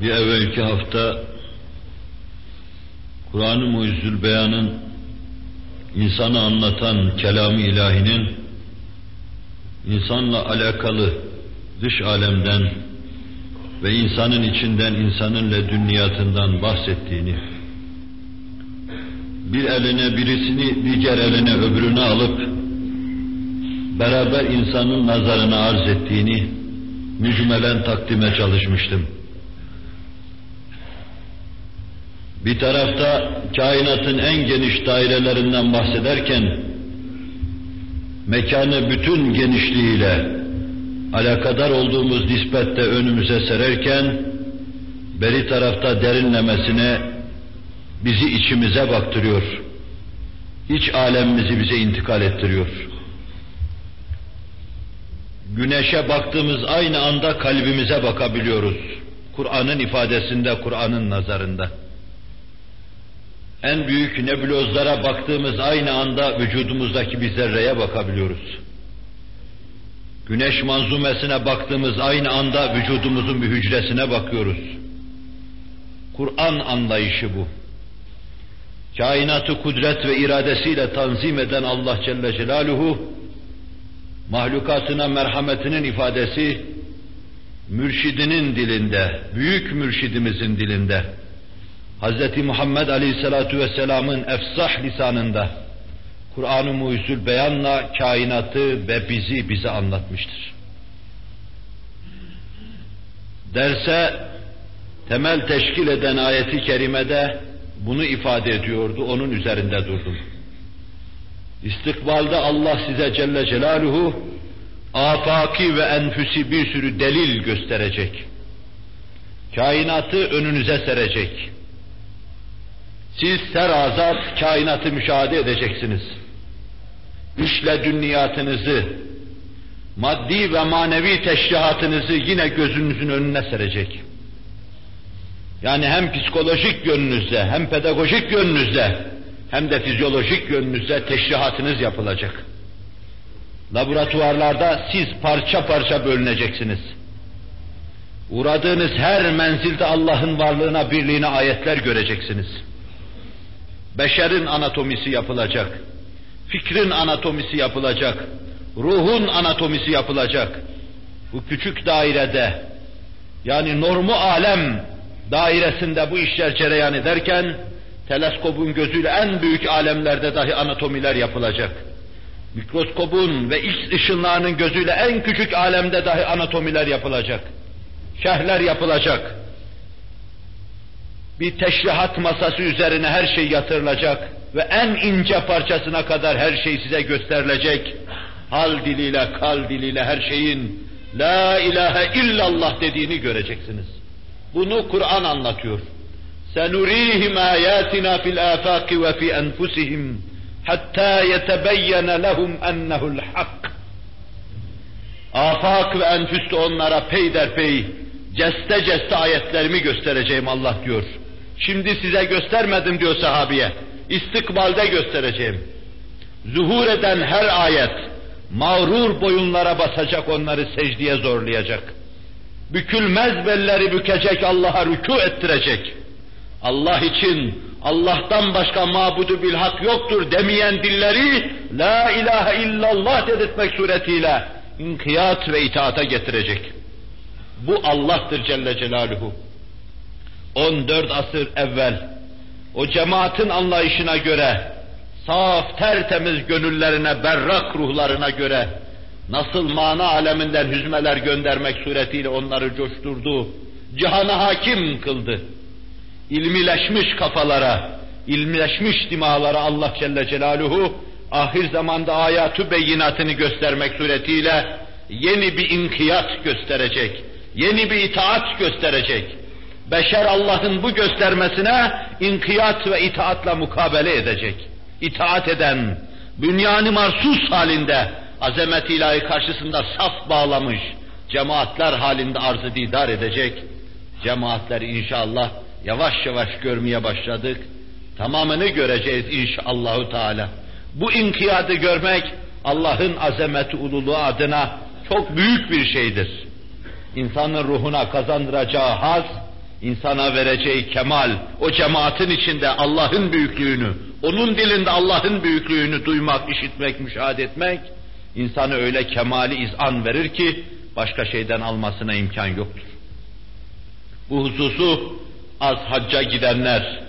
Bir evvelki hafta Kur'an-ı Muizzül Beyan'ın insanı anlatan kelam-ı ilahinin insanla alakalı dış alemden ve insanın içinden insanın ledünniyatından bahsettiğini bir eline birisini diğer eline öbürünü alıp beraber insanın nazarına arz ettiğini mücmelen takdime çalışmıştım. Bir tarafta kainatın en geniş dairelerinden bahsederken mekanı bütün genişliğiyle alakadar olduğumuz nispette önümüze sererken beri tarafta derinlemesine bizi içimize baktırıyor. İç alemimizi bize intikal ettiriyor. Güneşe baktığımız aynı anda kalbimize bakabiliyoruz. Kur'an'ın ifadesinde, Kur'an'ın nazarında. En büyük nebulozlara baktığımız aynı anda vücudumuzdaki bir zerreye bakabiliyoruz. Güneş manzumesine baktığımız aynı anda vücudumuzun bir hücresine bakıyoruz. Kur'an anlayışı bu. Kainatı kudret ve iradesiyle tanzim eden Allah Celle Celaluhu, mahlukatına merhametinin ifadesi, mürşidinin dilinde, büyük mürşidimizin dilinde, Hz. Muhammed Aleyhisselatu Vesselam'ın efsah lisanında Kur'an-ı Muhyüzül Beyan'la kainatı ve bizi bize anlatmıştır. Derse temel teşkil eden ayeti kerimede bunu ifade ediyordu, onun üzerinde durdum. İstikbalde Allah size Celle Celaluhu afaki ve enfüsi bir sürü delil gösterecek. Kainatı önünüze serecek siz serazat kainatı müşahede edeceksiniz. İşle dünniyatınızı, maddi ve manevi teşrihatınızı yine gözünüzün önüne serecek. Yani hem psikolojik yönünüzde, hem pedagojik yönünüzde, hem de fizyolojik yönünüzde teşrihatınız yapılacak. Laboratuvarlarda siz parça parça bölüneceksiniz. Uğradığınız her menzilde Allah'ın varlığına, birliğine ayetler göreceksiniz. Beşerin anatomisi yapılacak. Fikrin anatomisi yapılacak. Ruhun anatomisi yapılacak. Bu küçük dairede yani normu alem dairesinde bu işler cereyan ederken teleskopun gözüyle en büyük alemlerde dahi anatomiler yapılacak. Mikroskopun ve X ışınlarının gözüyle en küçük alemde dahi anatomiler yapılacak. Şehirler yapılacak bir teşrihat masası üzerine her şey yatırılacak ve en ince parçasına kadar her şey size gösterilecek. Hal diliyle, kal diliyle her şeyin La ilahe illallah dediğini göreceksiniz. Bunu Kur'an anlatıyor. Senurihim ayatina fil afaqi ve fi enfusihim hatta yetebeyyene lehum ennehu'l hak. Afak ve enfüste onlara peyderpey ceste ceste ayetlerimi göstereceğim Allah diyor. Şimdi size göstermedim diyor sahabiye. İstikbalde göstereceğim. Zuhur eden her ayet mağrur boyunlara basacak onları secdeye zorlayacak. Bükülmez belleri bükecek Allah'a rükû ettirecek. Allah için Allah'tan başka mabudu bil hak yoktur demeyen dilleri la ilahe illallah dedirtmek suretiyle inkiyat ve itaata getirecek. Bu Allah'tır Celle Celaluhu. 14 asır evvel o cemaatin anlayışına göre saf tertemiz gönüllerine berrak ruhlarına göre nasıl mana aleminden hüzmeler göndermek suretiyle onları coşturdu, cihana hakim kıldı. İlmileşmiş kafalara, ilmileşmiş dimalara Allah Celle Celaluhu ahir zamanda ayatü beyinatını göstermek suretiyle yeni bir inkiyat gösterecek, yeni bir itaat gösterecek Beşer Allah'ın bu göstermesine inkiyat ve itaatla mukabele edecek. İtaat eden, bünyanı marsus halinde azamet ilahi karşısında saf bağlamış cemaatler halinde arzı didar edecek. Cemaatler inşallah yavaş yavaş görmeye başladık. Tamamını göreceğiz inşallahü teala. Bu inkiyadı görmek Allah'ın azameti ululuğu adına çok büyük bir şeydir. İnsanın ruhuna kazandıracağı haz, insana vereceği kemal, o cemaatin içinde Allah'ın büyüklüğünü, onun dilinde Allah'ın büyüklüğünü duymak, işitmek, müşahede etmek, insanı öyle kemali izan verir ki, başka şeyden almasına imkan yoktur. Bu hususu az hacca gidenler,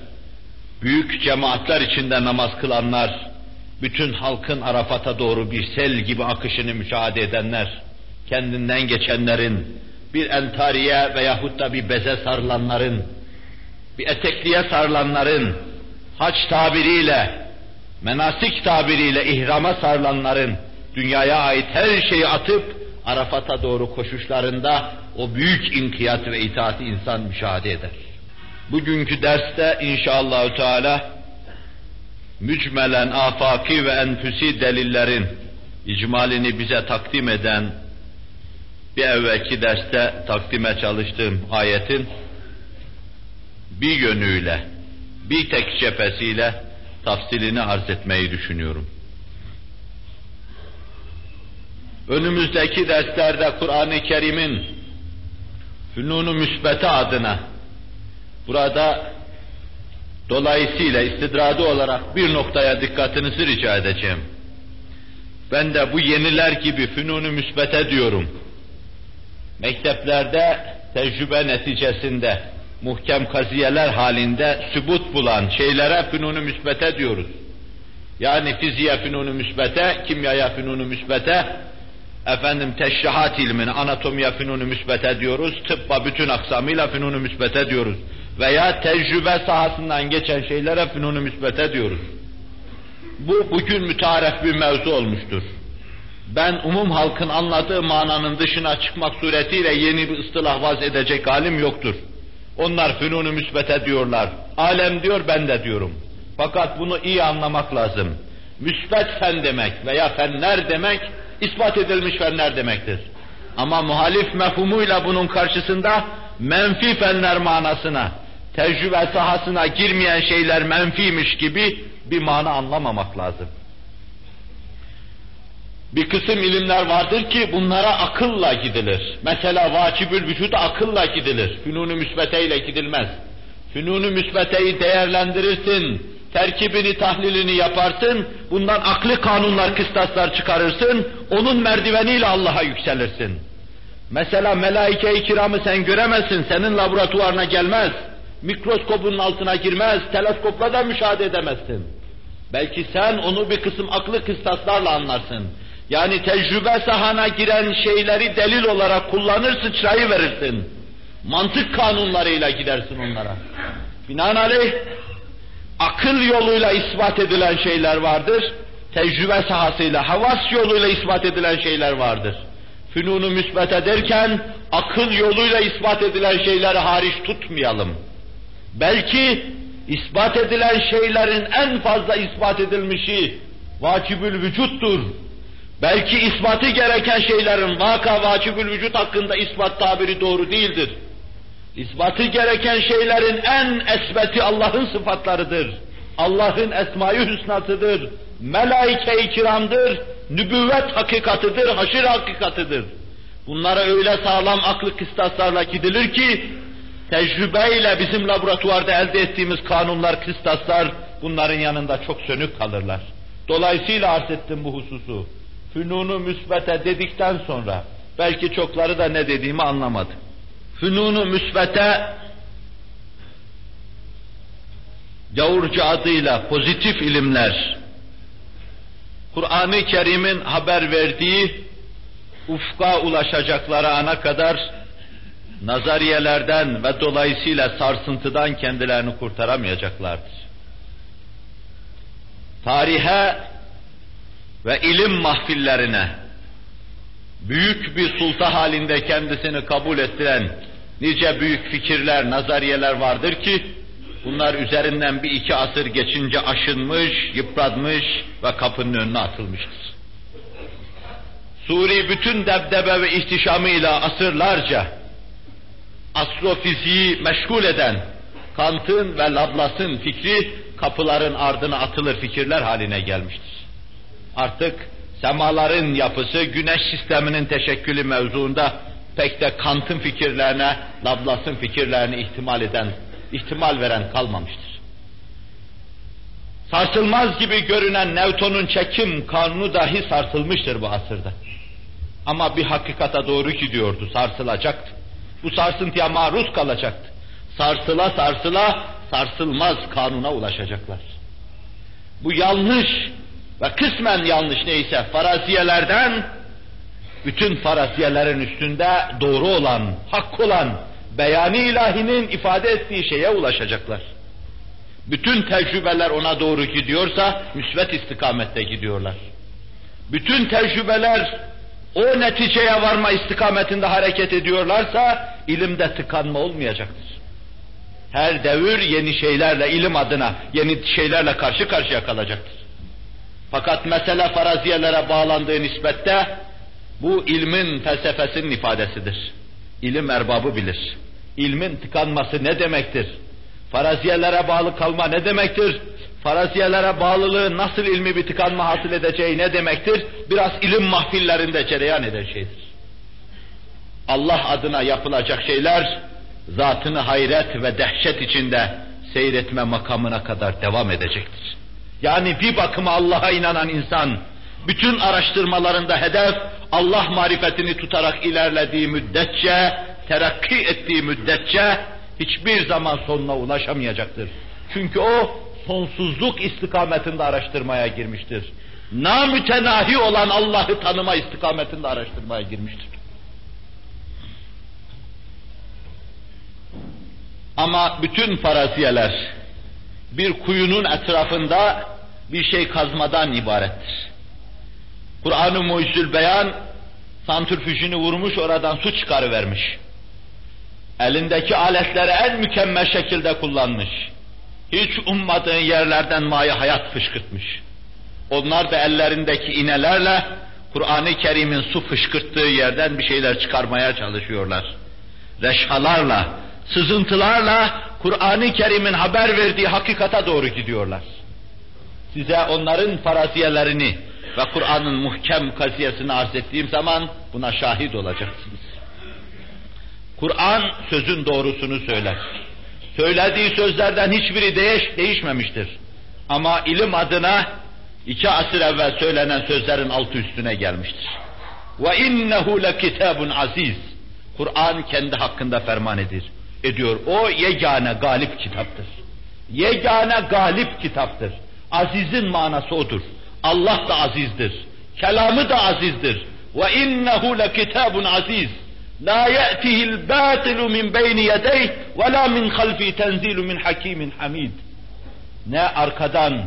büyük cemaatler içinde namaz kılanlar, bütün halkın Arafat'a doğru bir sel gibi akışını müşahede edenler, kendinden geçenlerin, bir entariye veyahut da bir beze sarılanların, bir etekliye sarılanların, haç tabiriyle, menasik tabiriyle ihrama sarılanların, dünyaya ait her şeyi atıp Arafat'a doğru koşuşlarında o büyük inkiyat ve itaati insan müşahede eder. Bugünkü derste inşallahü teala mücmelen afaki ve enfüsi delillerin icmalini bize takdim eden bir evvelki derste takdime çalıştığım ayetin bir yönüyle, bir tek cephesiyle tafsilini arz etmeyi düşünüyorum. Önümüzdeki derslerde Kur'an-ı Kerim'in fünunu müsbete adına burada dolayısıyla istidradi olarak bir noktaya dikkatinizi rica edeceğim. Ben de bu yeniler gibi fünunu müsbete diyorum. Mekteplerde tecrübe neticesinde muhkem kaziyeler halinde sübut bulan şeylere fünunu müsbete diyoruz. Yani fiziğe fünunu müsbete, kimyaya fünunu müsbete, efendim teşrihat ilmini, anatomiye fünunu müsbete diyoruz, tıbba bütün aksamıyla fünunu müsbete diyoruz. Veya tecrübe sahasından geçen şeylere fünunu müsbete diyoruz. Bu bugün mütaref bir mevzu olmuştur. Ben umum halkın anladığı mananın dışına çıkmak suretiyle yeni bir ıstılah vaz edecek halim yoktur. Onlar fünunu müsbete diyorlar. Alem diyor, ben de diyorum. Fakat bunu iyi anlamak lazım. Müsbet fen demek veya fenler demek, ispat edilmiş fenler demektir. Ama muhalif mefhumuyla bunun karşısında menfi fenler manasına, tecrübe sahasına girmeyen şeyler menfiymiş gibi bir mana anlamamak lazım. Bir kısım ilimler vardır ki bunlara akılla gidilir. Mesela vacibül vücuda akılla gidilir. Fünunu müsbeteyle gidilmez. Fünunu müsbeteyi değerlendirirsin, terkibini, tahlilini yaparsın, bundan aklı kanunlar, kıstaslar çıkarırsın, onun merdiveniyle Allah'a yükselirsin. Mesela melaike-i kiramı sen göremezsin, senin laboratuvarına gelmez, mikroskopun altına girmez, teleskopla da müşahede edemezsin. Belki sen onu bir kısım aklı kıstaslarla anlarsın. Yani tecrübe sahana giren şeyleri delil olarak kullanır, sıçrayı verirsin. Mantık kanunlarıyla gidersin onlara. Binaenaleyh akıl yoluyla ispat edilen şeyler vardır. Tecrübe sahasıyla, havas yoluyla ispat edilen şeyler vardır. Fünunu müsbet ederken akıl yoluyla ispat edilen şeyleri hariç tutmayalım. Belki ispat edilen şeylerin en fazla ispat edilmişi vacibül vücuttur. Belki ispatı gereken şeylerin vaka vacibül vücut hakkında ispat tabiri doğru değildir. İspatı gereken şeylerin en esbeti Allah'ın sıfatlarıdır. Allah'ın esmayı hüsnatıdır. Melaike-i kiramdır. Nübüvvet hakikatıdır, haşir hakikatıdır. Bunlara öyle sağlam aklı kıstaslarla gidilir ki, tecrübeyle bizim laboratuvarda elde ettiğimiz kanunlar, kıstaslar bunların yanında çok sönük kalırlar. Dolayısıyla arz ettim bu hususu. Fünunu müsbete dedikten sonra, belki çokları da ne dediğimi anlamadı. Fünunu müsbete gavurcu adıyla pozitif ilimler, Kur'an-ı Kerim'in haber verdiği ufka ulaşacakları ana kadar nazariyelerden ve dolayısıyla sarsıntıdan kendilerini kurtaramayacaklardır. Tarihe ve ilim mahfillerine büyük bir sulta halinde kendisini kabul ettiren nice büyük fikirler, nazariyeler vardır ki bunlar üzerinden bir iki asır geçince aşınmış, yıpratmış ve kapının önüne atılmıştır. Suri bütün debdebe ve ihtişamıyla asırlarca astrofiziği meşgul eden Kant'ın ve Lablas'ın fikri kapıların ardına atılır fikirler haline gelmiştir. Artık semaların yapısı, güneş sisteminin teşekkülü mevzuunda pek de Kant'ın fikirlerine, Lablas'ın fikirlerini ihtimal eden, ihtimal veren kalmamıştır. Sarsılmaz gibi görünen Newton'un çekim kanunu dahi sarsılmıştır bu asırda. Ama bir hakikata doğru gidiyordu, sarsılacaktı. Bu sarsıntıya maruz kalacaktı. Sarsıla sarsıla sarsılmaz kanuna ulaşacaklar. Bu yanlış ve kısmen yanlış neyse faraziyelerden bütün faraziyelerin üstünde doğru olan, hak olan, beyani ilahinin ifade ettiği şeye ulaşacaklar. Bütün tecrübeler ona doğru gidiyorsa müsvet istikamette gidiyorlar. Bütün tecrübeler o neticeye varma istikametinde hareket ediyorlarsa ilimde tıkanma olmayacaktır. Her devir yeni şeylerle, ilim adına yeni şeylerle karşı karşıya kalacaktır. Fakat mesele faraziyelere bağlandığı nispette bu ilmin felsefesinin ifadesidir. İlim erbabı bilir. İlmin tıkanması ne demektir? Faraziyelere bağlı kalma ne demektir? Faraziyelere bağlılığı nasıl ilmi bir tıkanma hasıl edeceği ne demektir? Biraz ilim mahfillerinde cereyan eden şeydir. Allah adına yapılacak şeyler, zatını hayret ve dehşet içinde seyretme makamına kadar devam edecektir. Yani bir bakıma Allah'a inanan insan, bütün araştırmalarında hedef, Allah marifetini tutarak ilerlediği müddetçe, terakki ettiği müddetçe, hiçbir zaman sonuna ulaşamayacaktır. Çünkü o, sonsuzluk istikametinde araştırmaya girmiştir. Namütenahi olan Allah'ı tanıma istikametinde araştırmaya girmiştir. Ama bütün faraziyeler bir kuyunun etrafında bir şey kazmadan ibarettir. Kur'an-ı Mucizül Beyan santrfüjünü vurmuş oradan su çıkarıvermiş. Elindeki aletleri en mükemmel şekilde kullanmış. Hiç ummadığın yerlerden mayı hayat fışkırtmış. Onlar da ellerindeki inelerle Kur'an-ı Kerim'in su fışkırttığı yerden bir şeyler çıkarmaya çalışıyorlar. Reşhalarla, sızıntılarla Kur'an-ı Kerim'in haber verdiği hakikata doğru gidiyorlar. Size onların faraziyelerini ve Kur'an'ın muhkem kaziyesini arz ettiğim zaman buna şahit olacaksınız. Kur'an sözün doğrusunu söyler. Söylediği sözlerden hiçbiri değiş, değişmemiştir. Ama ilim adına iki asır evvel söylenen sözlerin altı üstüne gelmiştir. Ve innehu lekitabun aziz. Kur'an kendi hakkında ferman edir ediyor. O yegane galip kitaptır. Yegane galip kitaptır. Azizin manası odur. Allah da azizdir. Kelamı da azizdir. Ve innehu lekitabun aziz. La ye'tihil batilu min beyni yedeyh ve la min halfi tenzilu min hakimin hamid. Ne arkadan,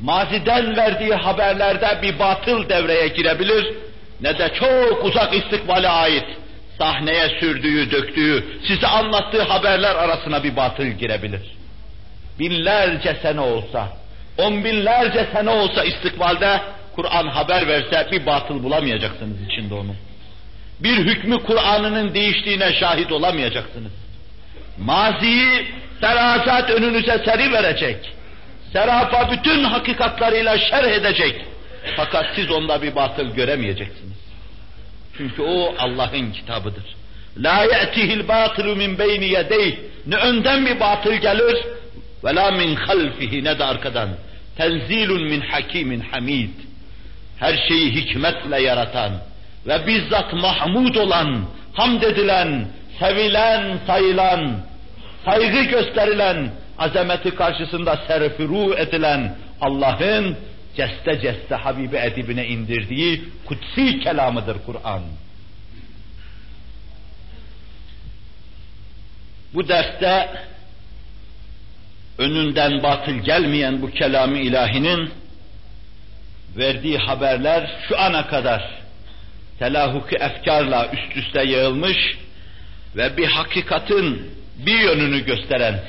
maziden verdiği haberlerde bir batıl devreye girebilir, ne de çok uzak istikbale ait sahneye sürdüğü, döktüğü, size anlattığı haberler arasına bir batıl girebilir. Binlerce sene olsa, on binlerce sene olsa istikbalde Kur'an haber verse bir batıl bulamayacaksınız içinde onu. Bir hükmü Kur'an'ının değiştiğine şahit olamayacaksınız. Maziyi serasat önünüze seri verecek. Serapa bütün hakikatlarıyla şerh edecek. Fakat siz onda bir batıl göremeyeceksiniz. Çünkü o Allah'ın kitabıdır. La ye'tihil batilu min beyni yedeyh. Ne önden bir batıl gelir ve la min halfihi ne de arkadan. Tenzilun min hakimin hamid. Her şeyi hikmetle yaratan ve bizzat mahmud olan, hamd edilen, sevilen, sayılan, saygı gösterilen, azameti karşısında serfiru edilen Allah'ın ceste ceste Habibi edibine indirdiği kutsi kelamıdır Kur'an. Bu derste önünden batıl gelmeyen bu kelamı ilahinin verdiği haberler şu ana kadar telahuki efkarla üst üste yığılmış ve bir hakikatin bir yönünü gösteren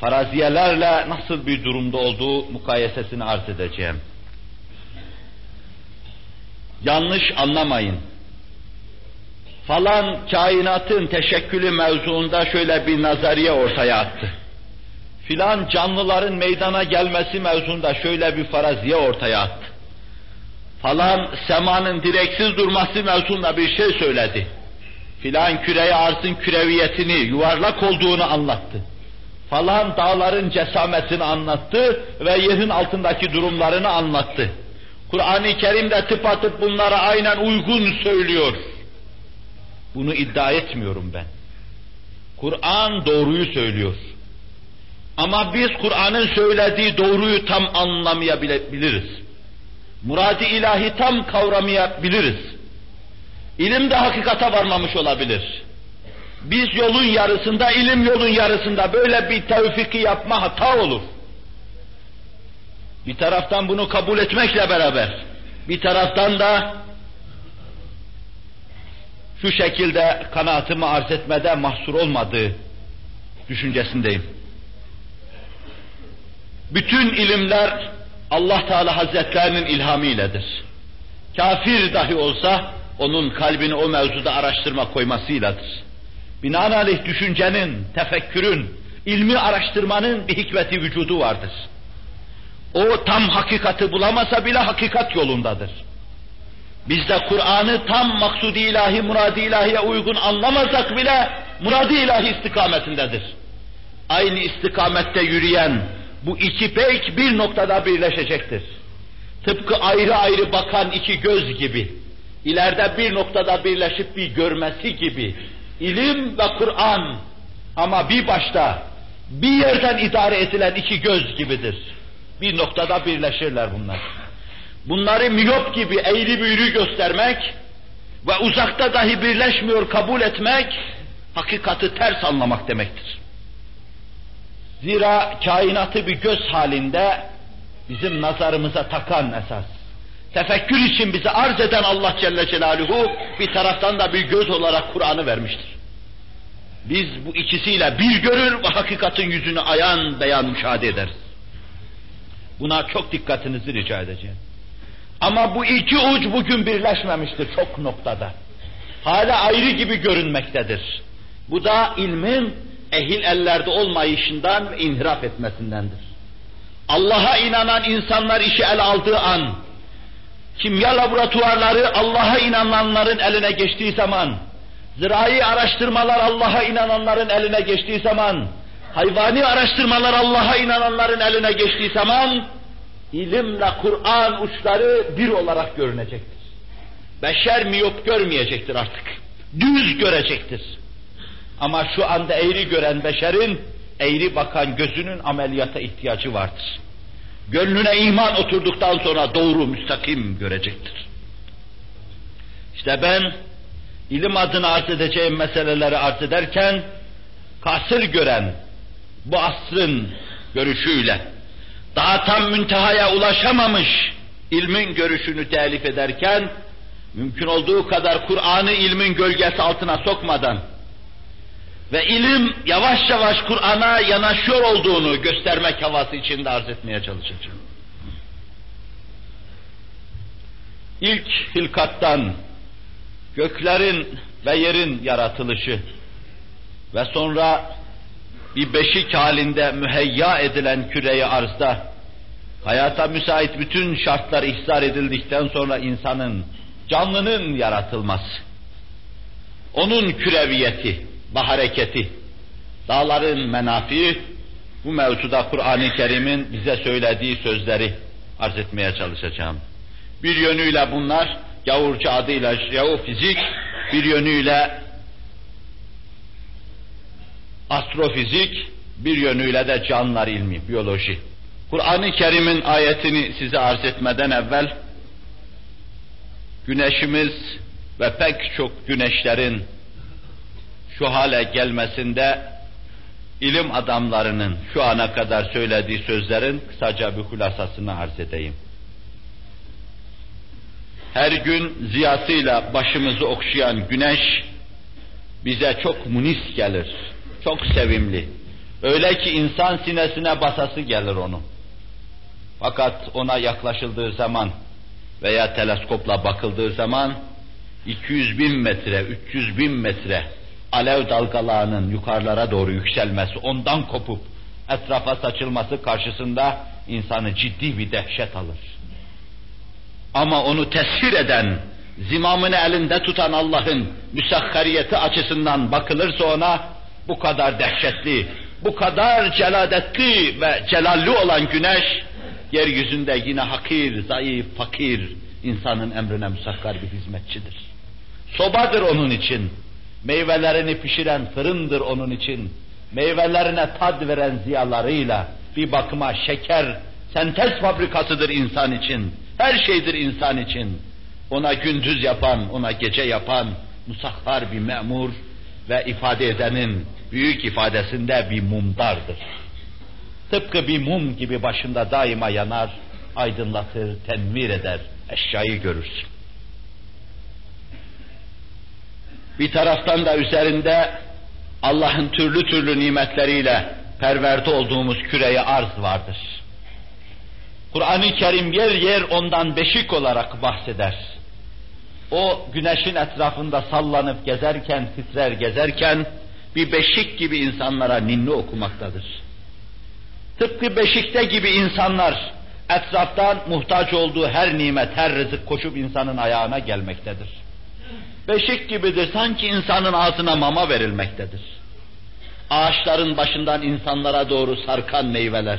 faraziyelerle nasıl bir durumda olduğu mukayesesini arz edeceğim. Yanlış anlamayın. Falan kainatın teşekkülü mevzuunda şöyle bir nazariye ortaya attı. Filan canlıların meydana gelmesi mevzuunda şöyle bir faraziye ortaya attı. Falan semanın direksiz durması mevzuunda bir şey söyledi. Filan küreye arzın küreviyetini, yuvarlak olduğunu anlattı. Falan dağların cesametini anlattı ve yerin altındaki durumlarını anlattı. Kur'an-ı Kerim'de tıpatıp bunlara aynen uygun söylüyor. Bunu iddia etmiyorum ben. Kur'an doğruyu söylüyor. Ama biz Kur'an'ın söylediği doğruyu tam anlamayabiliriz. Muradi ilahi tam kavramayabiliriz. İlim de hakikate varmamış olabilir. Biz yolun yarısında, ilim yolun yarısında böyle bir tevfiki yapma hata olur. Bir taraftan bunu kabul etmekle beraber, bir taraftan da şu şekilde kanaatımı arz etmede mahsur olmadığı düşüncesindeyim. Bütün ilimler Allah Teala Hazretlerinin ilhamı iledir. Kafir dahi olsa onun kalbini o mevzuda araştırma koymasıyladır. Binaenaleyh düşüncenin, tefekkürün, ilmi araştırmanın bir hikmeti vücudu vardır. O tam hakikati bulamasa bile hakikat yolundadır. Biz de Kur'an'ı tam maksudi ilahi, muradi ilahiye uygun anlamasak bile muradi ilahi istikametindedir. Aynı istikamette yürüyen bu iki pek bir noktada birleşecektir. Tıpkı ayrı ayrı bakan iki göz gibi, ileride bir noktada birleşip bir görmesi gibi, ilim ve Kur'an ama bir başta, bir yerden idare edilen iki göz gibidir. Bir noktada birleşirler bunlar. Bunları miyop gibi eğri büğrü göstermek ve uzakta dahi birleşmiyor kabul etmek, hakikati ters anlamak demektir. Zira kainatı bir göz halinde bizim nazarımıza takan esas. Tefekkür için bize arz eden Allah Celle Celaluhu bir taraftan da bir göz olarak Kur'an'ı vermiştir. Biz bu ikisiyle bir görür ve hakikatin yüzünü ayan beyan müşahede ederiz. Buna çok dikkatinizi rica edeceğim. Ama bu iki uç bugün birleşmemiştir çok noktada. Hala ayrı gibi görünmektedir. Bu da ilmin ehil ellerde olmayışından ve inhiraf etmesindendir. Allah'a inanan insanlar işi el aldığı an, kimya laboratuvarları Allah'a inananların eline geçtiği zaman, zirai araştırmalar Allah'a inananların eline geçtiği zaman, hayvani araştırmalar Allah'a inananların eline geçtiği zaman, ilimle Kur'an uçları bir olarak görünecektir. Beşer miyop görmeyecektir artık. Düz görecektir. Ama şu anda eğri gören beşerin, eğri bakan gözünün ameliyata ihtiyacı vardır. Gönlüne iman oturduktan sonra doğru, müstakim görecektir. İşte ben ilim adına arz edeceğim meseleleri arz ederken, kasır gören bu asrın görüşüyle, daha tam müntehaya ulaşamamış ilmin görüşünü telif ederken, mümkün olduğu kadar Kur'an'ı ilmin gölgesi altına sokmadan, ve ilim yavaş yavaş Kur'an'a yanaşıyor olduğunu göstermek havası içinde arz etmeye çalışacağım. İlk hilkattan göklerin ve yerin yaratılışı ve sonra bir beşik halinde müheyya edilen küreyi arzda hayata müsait bütün şartlar ihzar edildikten sonra insanın, canlının yaratılması, onun küreviyeti, ve hareketi, dağların menafi, bu mevzuda Kur'an-ı Kerim'in bize söylediği sözleri arz etmeye çalışacağım. Bir yönüyle bunlar gavurcu adıyla jeofizik, bir yönüyle astrofizik, bir yönüyle de canlılar ilmi, biyoloji. Kur'an-ı Kerim'in ayetini size arz etmeden evvel güneşimiz ve pek çok güneşlerin şu hale gelmesinde ilim adamlarının şu ana kadar söylediği sözlerin kısaca bir hulasasını arz edeyim. Her gün ziyasıyla başımızı okşayan güneş bize çok munis gelir, çok sevimli. Öyle ki insan sinesine basası gelir onu. Fakat ona yaklaşıldığı zaman veya teleskopla bakıldığı zaman 200 bin metre, 300 bin metre alev dalgalarının yukarılara doğru yükselmesi, ondan kopup etrafa saçılması karşısında insanı ciddi bir dehşet alır. Ama onu tesir eden zimamını elinde tutan Allah'ın müsahhariyeti açısından bakılırsa ona bu kadar dehşetli, bu kadar celadetli ve celalli olan güneş, yeryüzünde yine hakir, zayıf, fakir insanın emrine müsakkar bir hizmetçidir. Sobadır onun için, meyvelerini pişiren fırındır onun için, meyvelerine tad veren ziyalarıyla bir bakıma şeker, sentez fabrikasıdır insan için, her şeydir insan için. Ona gündüz yapan, ona gece yapan, musahhar bir memur ve ifade edenin büyük ifadesinde bir mumdardır. Tıpkı bir mum gibi başında daima yanar, aydınlatır, tenvir eder, eşyayı görürsün. Bir taraftan da üzerinde Allah'ın türlü türlü nimetleriyle perverde olduğumuz küreye arz vardır. Kur'an-ı Kerim yer yer ondan beşik olarak bahseder. O güneşin etrafında sallanıp gezerken, titrer gezerken bir beşik gibi insanlara ninni okumaktadır. Tıpkı beşikte gibi insanlar etraftan muhtaç olduğu her nimet, her rızık koşup insanın ayağına gelmektedir. Beşik gibidir, sanki insanın ağzına mama verilmektedir. Ağaçların başından insanlara doğru sarkan meyveler,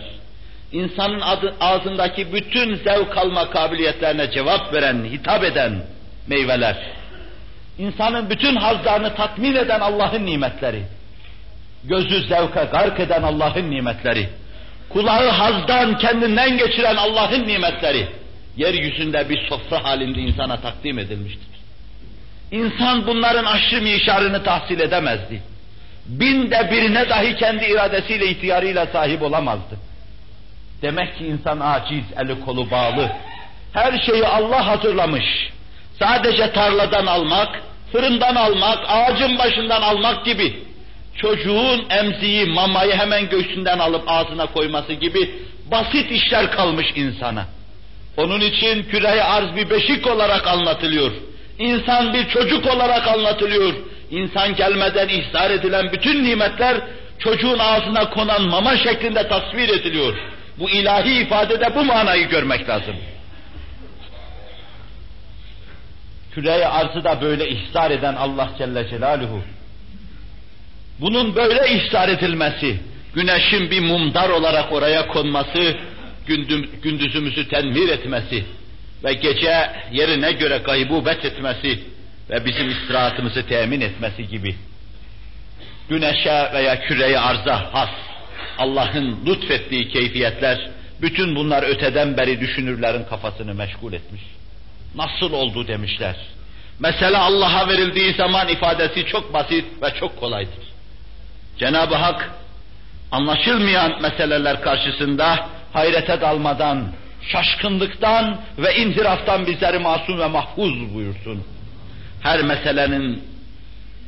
insanın adı, ağzındaki bütün zevk alma kabiliyetlerine cevap veren, hitap eden meyveler, insanın bütün hazlarını tatmin eden Allah'ın nimetleri, gözü zevke gark eden Allah'ın nimetleri, kulağı hazdan kendinden geçiren Allah'ın nimetleri, yeryüzünde bir sofra halinde insana takdim edilmiştir. İnsan bunların aşırı mişarını tahsil edemezdi. Binde birine dahi kendi iradesiyle, ihtiyarıyla sahip olamazdı. Demek ki insan aciz, eli kolu bağlı. Her şeyi Allah hazırlamış. Sadece tarladan almak, fırından almak, ağacın başından almak gibi, çocuğun emziği, mamayı hemen göğsünden alıp ağzına koyması gibi basit işler kalmış insana. Onun için küre arz bir beşik olarak anlatılıyor. İnsan bir çocuk olarak anlatılıyor. İnsan gelmeden ihzar edilen bütün nimetler çocuğun ağzına konan mama şeklinde tasvir ediliyor. Bu ilahi ifadede bu manayı görmek lazım. Küre arzı da böyle ihzar eden Allah Celle Celaluhu. Bunun böyle ihzar edilmesi, güneşin bir mumdar olarak oraya konması, gündüzümüzü tenvir etmesi ve gece yerine göre gaybubet etmesi ve bizim istirahatımızı temin etmesi gibi güneşe veya küreye arza has Allah'ın lütfettiği keyfiyetler bütün bunlar öteden beri düşünürlerin kafasını meşgul etmiş. Nasıl oldu demişler. Mesela Allah'a verildiği zaman ifadesi çok basit ve çok kolaydır. Cenab-ı Hak anlaşılmayan meseleler karşısında hayrete dalmadan, şaşkınlıktan ve inhiraftan bizleri masum ve mahfuz buyursun. Her meselenin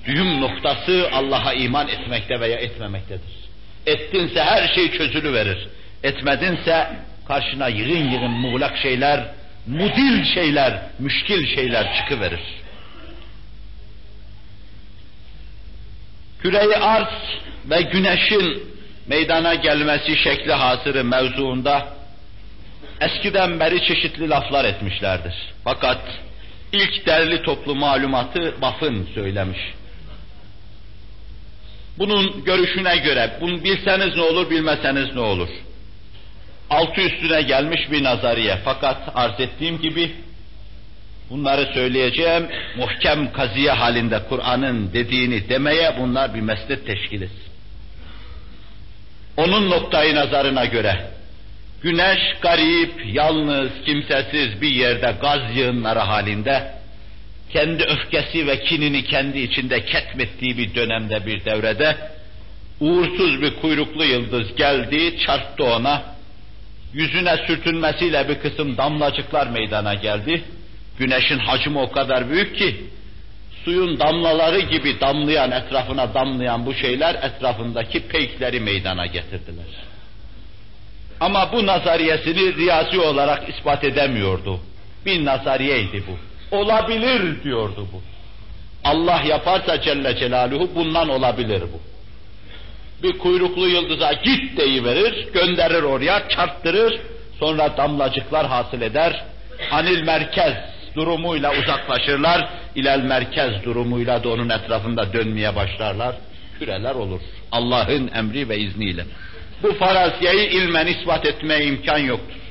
düğüm noktası Allah'a iman etmekte veya etmemektedir. Ettinse her şey çözülü verir. Etmedinse karşına yığın yığın muğlak şeyler, mudil şeyler, müşkil şeyler çıkıverir. Küreyi arz ve güneşin meydana gelmesi şekli hasırı mevzuunda eskiden beri çeşitli laflar etmişlerdir. Fakat ilk derli toplu malumatı Baf'ın söylemiş. Bunun görüşüne göre, bunu bilseniz ne olur, bilmeseniz ne olur? Altı üstüne gelmiş bir nazariye. Fakat arz ettiğim gibi bunları söyleyeceğim, muhkem kaziye halinde Kur'an'ın dediğini demeye bunlar bir meslet teşkil etsin. Onun noktayı nazarına göre güneş garip, yalnız, kimsesiz bir yerde gaz yığınları halinde kendi öfkesi ve kinini kendi içinde ketmettiği bir dönemde bir devrede uğursuz bir kuyruklu yıldız geldi, çarptı ona. Yüzüne sürtünmesiyle bir kısım damlacıklar meydana geldi. Güneşin hacmi o kadar büyük ki suyun damlaları gibi damlayan, etrafına damlayan bu şeyler etrafındaki peykleri meydana getirdiler. Ama bu nazariyesini riyasi olarak ispat edemiyordu. Bir nazariyeydi bu. Olabilir diyordu bu. Allah yaparsa Celle Celaluhu bundan olabilir bu. Bir kuyruklu yıldıza git deyiverir, gönderir oraya, çarptırır, sonra damlacıklar hasıl eder. Anil merkez, durumuyla uzaklaşırlar, ilel merkez durumuyla da onun etrafında dönmeye başlarlar, küreler olur. Allah'ın emri ve izniyle. Bu faraziyeyi ilmen ispat etmeye imkan yoktur.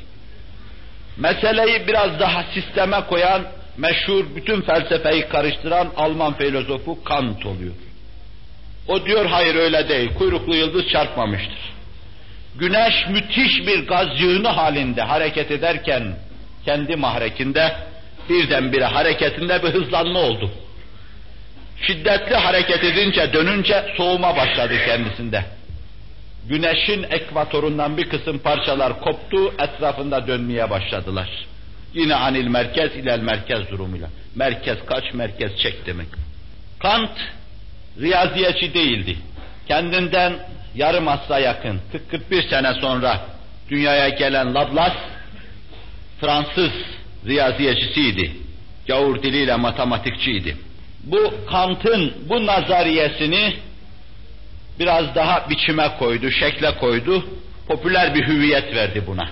Meseleyi biraz daha sisteme koyan, meşhur bütün felsefeyi karıştıran Alman filozofu Kant oluyor. O diyor hayır öyle değil, kuyruklu yıldız çarpmamıştır. Güneş müthiş bir gaz yığını halinde hareket ederken kendi mahrekinde birdenbire hareketinde bir hızlanma oldu. Şiddetli hareket edince dönünce soğuma başladı kendisinde. Güneşin ekvatorundan bir kısım parçalar koptu, etrafında dönmeye başladılar. Yine anil merkez ilel merkez durumuyla. Merkez kaç, merkez çek demek. Kant riyaziyetçi değildi. Kendinden yarım asra yakın, 40-41 sene sonra dünyaya gelen Laplace, Fransız riyaziyetçisiydi. Gavur diliyle matematikçiydi. Bu Kant'ın bu nazariyesini biraz daha biçime koydu, şekle koydu, popüler bir hüviyet verdi buna.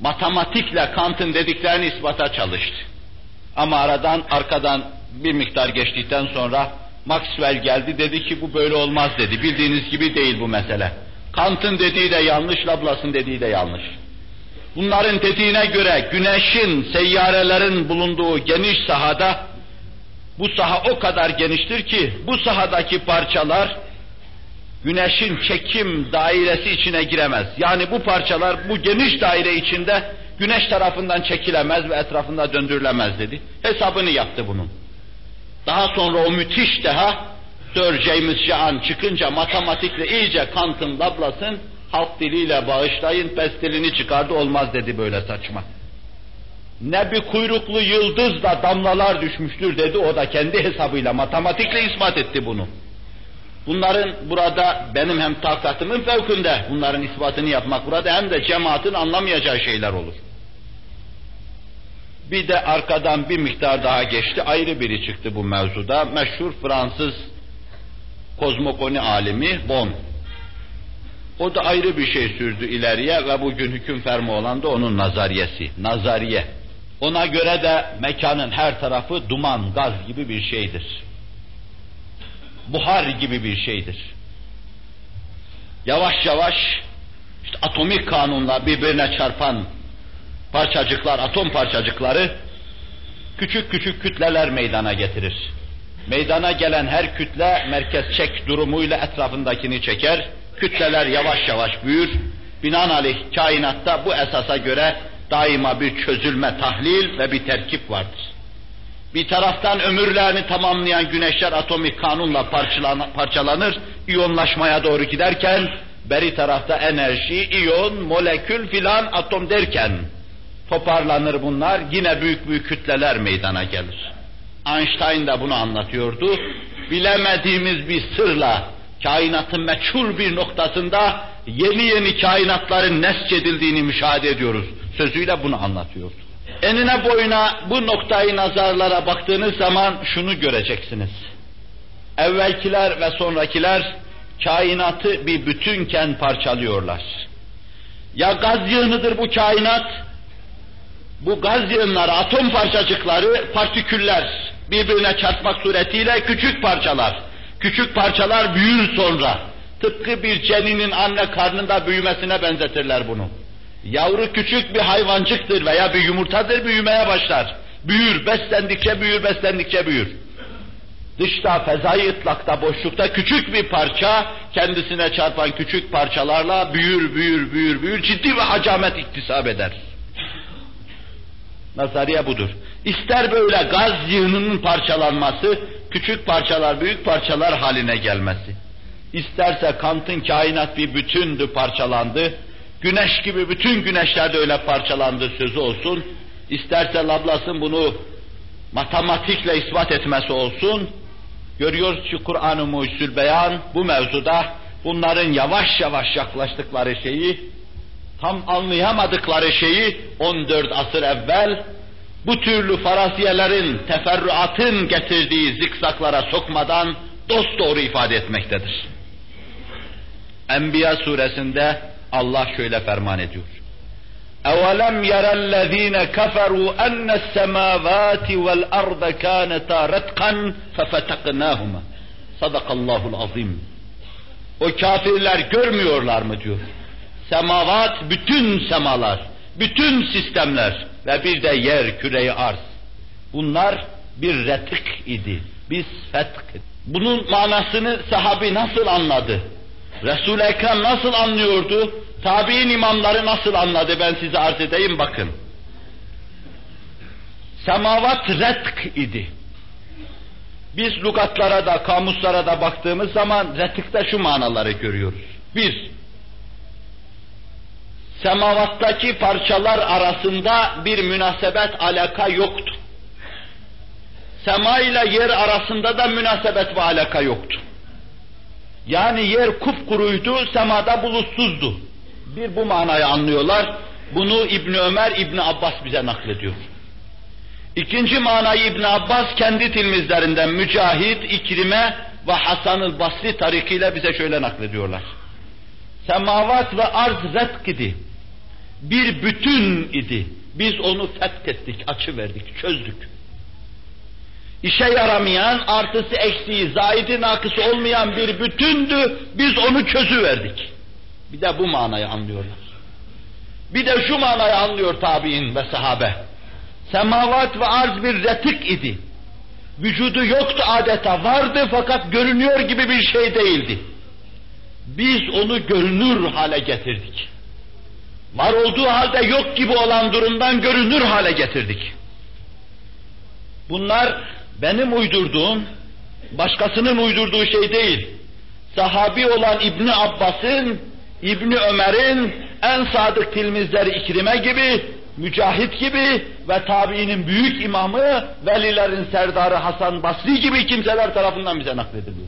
Matematikle Kant'ın dediklerini ispata çalıştı. Ama aradan, arkadan bir miktar geçtikten sonra Maxwell geldi dedi ki bu böyle olmaz dedi. Bildiğiniz gibi değil bu mesele. Kant'ın dediği de yanlış, Laplace'ın dediği de yanlış. Bunların dediğine göre güneşin, seyyarelerin bulunduğu geniş sahada bu saha o kadar geniştir ki bu sahadaki parçalar güneşin çekim dairesi içine giremez. Yani bu parçalar bu geniş daire içinde güneş tarafından çekilemez ve etrafında döndürülemez dedi. Hesabını yaptı bunun. Daha sonra o müthiş deha Sir James çıkınca matematikle iyice Kant'ın, Laplace'ın halk diliyle bağışlayın pestilini çıkardı olmaz dedi böyle saçma. Ne bir kuyruklu yıldızla damlalar düşmüştür dedi o da kendi hesabıyla matematikle ispat etti bunu. Bunların burada benim hem takatımın fevkinde bunların ispatını yapmak burada hem de cemaatin anlamayacağı şeyler olur. Bir de arkadan bir miktar daha geçti, ayrı biri çıktı bu mevzuda. Meşhur Fransız kozmokoni alimi Bon. O da ayrı bir şey sürdü ileriye ve bugün hüküm fermi olan da onun nazariyesi, nazariye. Ona göre de mekanın her tarafı duman, gaz gibi bir şeydir. Buhar gibi bir şeydir. Yavaş yavaş işte atomik kanunla birbirine çarpan parçacıklar, atom parçacıkları küçük küçük kütleler meydana getirir. Meydana gelen her kütle merkez çek durumuyla etrafındakini çeker. Kütleler yavaş yavaş büyür. Binaenaleyh kainatta bu esasa göre daima bir çözülme, tahlil ve bir terkip vardır. Bir taraftan ömürlerini tamamlayan güneşler atomik kanunla parçalanır, iyonlaşmaya doğru giderken, beri tarafta enerji, iyon, molekül filan atom derken toparlanır bunlar, yine büyük büyük kütleler meydana gelir. Einstein da bunu anlatıyordu. Bilemediğimiz bir sırla kainatın meçhul bir noktasında yeni yeni kainatların nesçedildiğini müşahede ediyoruz. Sözüyle bunu anlatıyordu. Enine boyuna bu noktayı nazarlara baktığınız zaman şunu göreceksiniz. Evvelkiler ve sonrakiler kainatı bir bütünken parçalıyorlar. Ya gaz yığınıdır bu kainat, bu gaz yığınları, atom parçacıkları, partiküller birbirine çarpmak suretiyle küçük parçalar. Küçük parçalar büyür sonra. Tıpkı bir ceninin anne karnında büyümesine benzetirler bunu. Yavru küçük bir hayvancıktır veya bir yumurtadır büyümeye başlar. Büyür, beslendikçe büyür, beslendikçe büyür. Dışta, fezai ıtlakta, boşlukta küçük bir parça, kendisine çarpan küçük parçalarla büyür, büyür, büyür, büyür, ciddi bir hacamet iktisap eder. Nazariye budur. İster böyle gaz yığınının parçalanması, küçük parçalar büyük parçalar haline gelmesi. İsterse Kant'ın kainat bir bütündü parçalandı, güneş gibi bütün güneşler de öyle parçalandı sözü olsun, isterse Laplace'ın bunu matematikle ispat etmesi olsun, görüyoruz ki Kur'an-ı Mucizül Beyan bu mevzuda bunların yavaş yavaş yaklaştıkları şeyi tam anlayamadıkları şeyi 14 asır evvel bu türlü farasiyelerin, teferruatın getirdiği zikzaklara sokmadan dost doğru ifade etmektedir. Enbiya suresinde Allah şöyle ferman ediyor. اَوَلَمْ يَرَ الَّذ۪ينَ كَفَرُوا اَنَّ السَّمَاوَاتِ وَالْاَرْضَ كَانَتَا رَتْقًا فَفَتَقْنَاهُمَا Sadakallahul azim. O kafirler görmüyorlar mı diyor. Semavat, bütün semalar, bütün sistemler ve bir de yer, küreyi arz. Bunlar bir retik idi. Biz fetk. Bunun manasını sahabi nasıl anladı? Resul-i Ekrem nasıl anlıyordu? Tabi'in imamları nasıl anladı? Ben size arz edeyim bakın. Semavat retk idi. Biz lügatlara da, kamuslara da baktığımız zaman retikte şu manaları görüyoruz. Bir, semavattaki parçalar arasında bir münasebet, alaka yoktu. Sema ile yer arasında da münasebet ve alaka yoktu. Yani yer kupkuruydu, semada bulutsuzdu. Bir bu manayı anlıyorlar. Bunu İbn Ömer, İbn Abbas bize naklediyor. İkinci manayı İbn Abbas kendi tilmizlerinden Mücahit, İkrime ve Hasan-ı Basri tarikiyle bize şöyle naklediyorlar. Semavat ve arz retk idi. Bir bütün idi. Biz onu fethettik, açı verdik, çözdük. İşe yaramayan, artısı eksiği, zaidi nakısı olmayan bir bütündü, biz onu çözüverdik. Bir de bu manayı anlıyorlar. Bir de şu manayı anlıyor tabi'in ve sahabe. Semavat ve arz bir retik idi. Vücudu yoktu adeta, vardı fakat görünüyor gibi bir şey değildi. Biz onu görünür hale getirdik. Var olduğu halde yok gibi olan durumdan görünür hale getirdik. Bunlar benim uydurduğum, başkasının uydurduğu şey değil. Sahabi olan İbni Abbas'ın, İbni Ömer'in en sadık tilmizleri İkrime gibi, Mücahit gibi ve tabiinin büyük imamı, velilerin serdarı Hasan Basri gibi kimseler tarafından bize naklediliyor.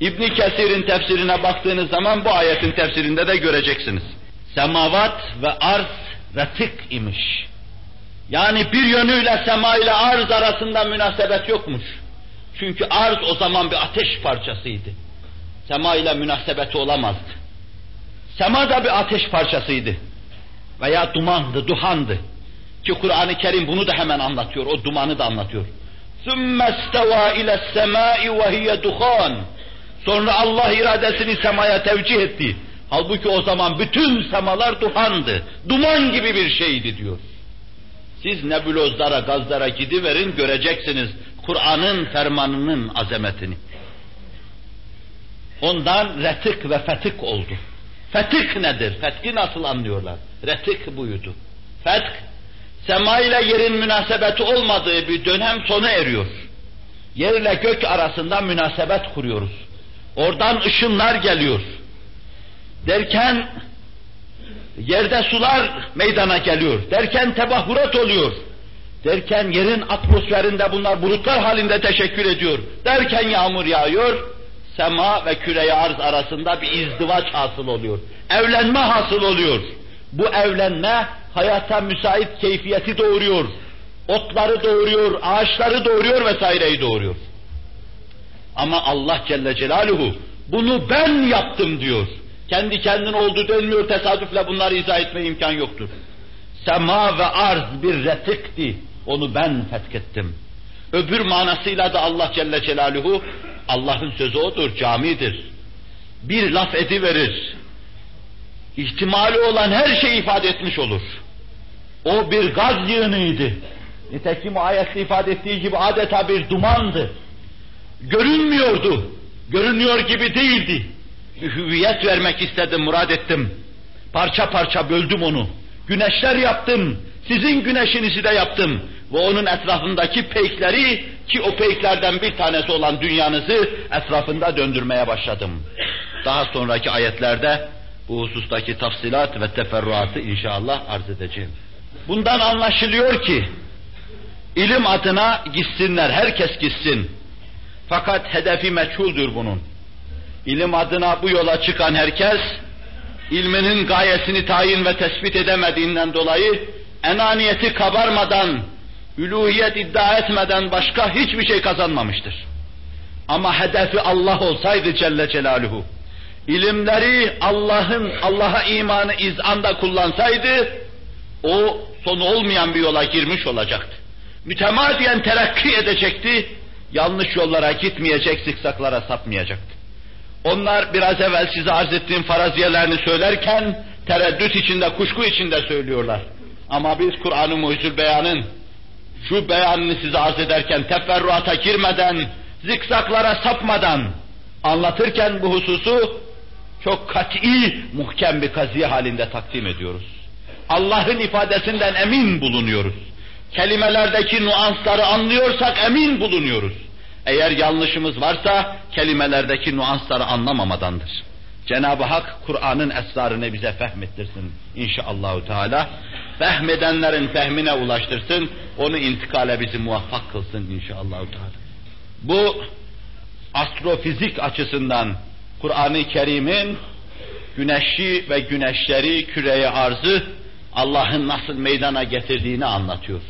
İbni Kesir'in tefsirine baktığınız zaman bu ayetin tefsirinde de göreceksiniz. Semavat ve arz retik imiş. Yani bir yönüyle sema ile arz arasında münasebet yokmuş. Çünkü arz o zaman bir ateş parçasıydı. Sema ile münasebeti olamazdı. Sema da bir ateş parçasıydı. Veya dumandı, duhandı. Ki Kur'an-ı Kerim bunu da hemen anlatıyor, o dumanı da anlatıyor. ثُمَّ اسْتَوَى اِلَى السَّمَاءِ وَهِيَ دُخَانٍ Sonra Allah iradesini semaya tevcih etti. Halbuki o zaman bütün semalar duhandı. Duman gibi bir şeydi diyor. Siz nebulozlara, gazlara gidiverin göreceksiniz Kur'an'ın fermanının azametini. Ondan retik ve fetik oldu. Fetik nedir? Fetki nasıl anlıyorlar? Retik buydu. Fetk, sema ile yerin münasebeti olmadığı bir dönem sona eriyor. Yer ile gök arasında münasebet kuruyoruz. Oradan ışınlar geliyor. Derken yerde sular meydana geliyor. Derken tebahhurat oluyor. Derken yerin atmosferinde bunlar bulutlar halinde teşekkür ediyor. Derken yağmur yağıyor. Sema ve küre arz arasında bir izdivaç hasıl oluyor. Evlenme hasıl oluyor. Bu evlenme hayata müsait keyfiyeti doğuruyor. Otları doğuruyor, ağaçları doğuruyor vesaireyi doğuruyor. Ama Allah Celle Celaluhu bunu ben yaptım diyor. Kendi kendine oldu dönmüyor tesadüfle bunları izah etme imkan yoktur. Sema ve arz bir retikti. Onu ben fethettim. Öbür manasıyla da Allah Celle Celaluhu Allah'ın sözü odur, camidir. Bir laf ediverir. İhtimali olan her şeyi ifade etmiş olur. O bir gaz yığınıydı. Nitekim ayette ifade ettiği gibi adeta bir dumandı. Görünmüyordu. Görünüyor gibi değildi. Hüviyet vermek istedim, murad ettim. Parça parça böldüm onu. Güneşler yaptım. Sizin güneşinizi de yaptım. Ve onun etrafındaki peykleri ki o peyklerden bir tanesi olan dünyanızı etrafında döndürmeye başladım. Daha sonraki ayetlerde bu husustaki tafsilat ve teferruatı inşallah arz edeceğim. Bundan anlaşılıyor ki ilim adına gitsinler, herkes gitsin. Fakat hedefi meçhuldür bunun. İlim adına bu yola çıkan herkes, ilminin gayesini tayin ve tespit edemediğinden dolayı enaniyeti kabarmadan, üluhiyet iddia etmeden başka hiçbir şey kazanmamıştır. Ama hedefi Allah olsaydı Celle Celaluhu, ilimleri Allah'ın Allah'a imanı izanda kullansaydı, o sonu olmayan bir yola girmiş olacaktı. Mütemadiyen terakki edecekti, yanlış yollara gitmeyecek, zikzaklara sapmayacaktı. Onlar biraz evvel size arz ettiğim faraziyelerini söylerken tereddüt içinde, kuşku içinde söylüyorlar. Ama biz Kur'an-ı Mucizül Beyan'ın şu beyanını size arz ederken teferruata girmeden, zikzaklara sapmadan anlatırken bu hususu çok kat'i, muhkem bir kaziye halinde takdim ediyoruz. Allah'ın ifadesinden emin bulunuyoruz. Kelimelerdeki nuansları anlıyorsak emin bulunuyoruz. Eğer yanlışımız varsa kelimelerdeki nuansları anlamamadandır. Cenab-ı Hak Kur'an'ın esrarını bize fehmettirsin inşallahü teala. Fehmedenlerin fehmine ulaştırsın, onu intikale bizi muvaffak kılsın inşallahü teala. Bu astrofizik açısından Kur'an-ı Kerim'in güneşi ve güneşleri, küreye arzı Allah'ın nasıl meydana getirdiğini anlatıyor.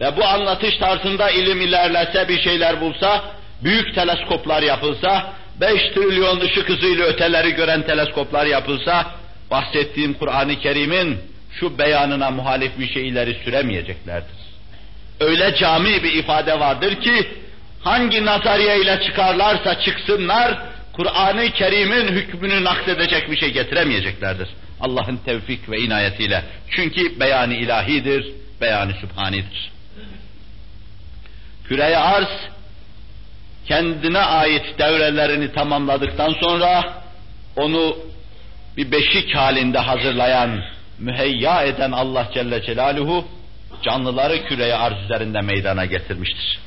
Ve bu anlatış tarzında ilim ilerlese, bir şeyler bulsa, büyük teleskoplar yapılsa, 5 trilyon ışık hızıyla öteleri gören teleskoplar yapılsa, bahsettiğim Kur'an-ı Kerim'in şu beyanına muhalif bir şeyleri süremeyeceklerdir. Öyle cami bir ifade vardır ki, hangi nazariye ile çıkarlarsa çıksınlar, Kur'an-ı Kerim'in hükmünü nakledecek bir şey getiremeyeceklerdir. Allah'ın tevfik ve inayetiyle. Çünkü beyanı ilahidir, beyanı sübhanidir. Küreye arz, kendine ait devrelerini tamamladıktan sonra, onu bir beşik halinde hazırlayan, müheyya eden Allah Celle Celaluhu, canlıları küreye arz üzerinde meydana getirmiştir.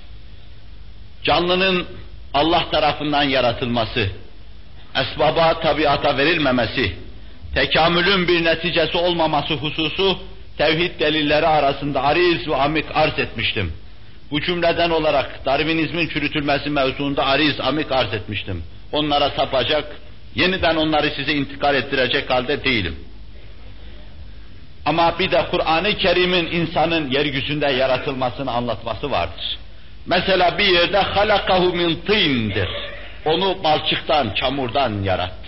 Canlının Allah tarafından yaratılması, esbaba tabiata verilmemesi, tekamülün bir neticesi olmaması hususu tevhid delilleri arasında ariz ve amik arz etmiştim. Bu cümleden olarak Darwinizmin çürütülmesi mevzuunda ariz, amik arz etmiştim. Onlara sapacak, yeniden onları size intikal ettirecek halde değilim. Ama bir de Kur'an-ı Kerim'in insanın yeryüzünde yaratılmasını anlatması vardır. Mesela bir yerde halakahu min tindir. Onu balçıktan, çamurdan yarattı.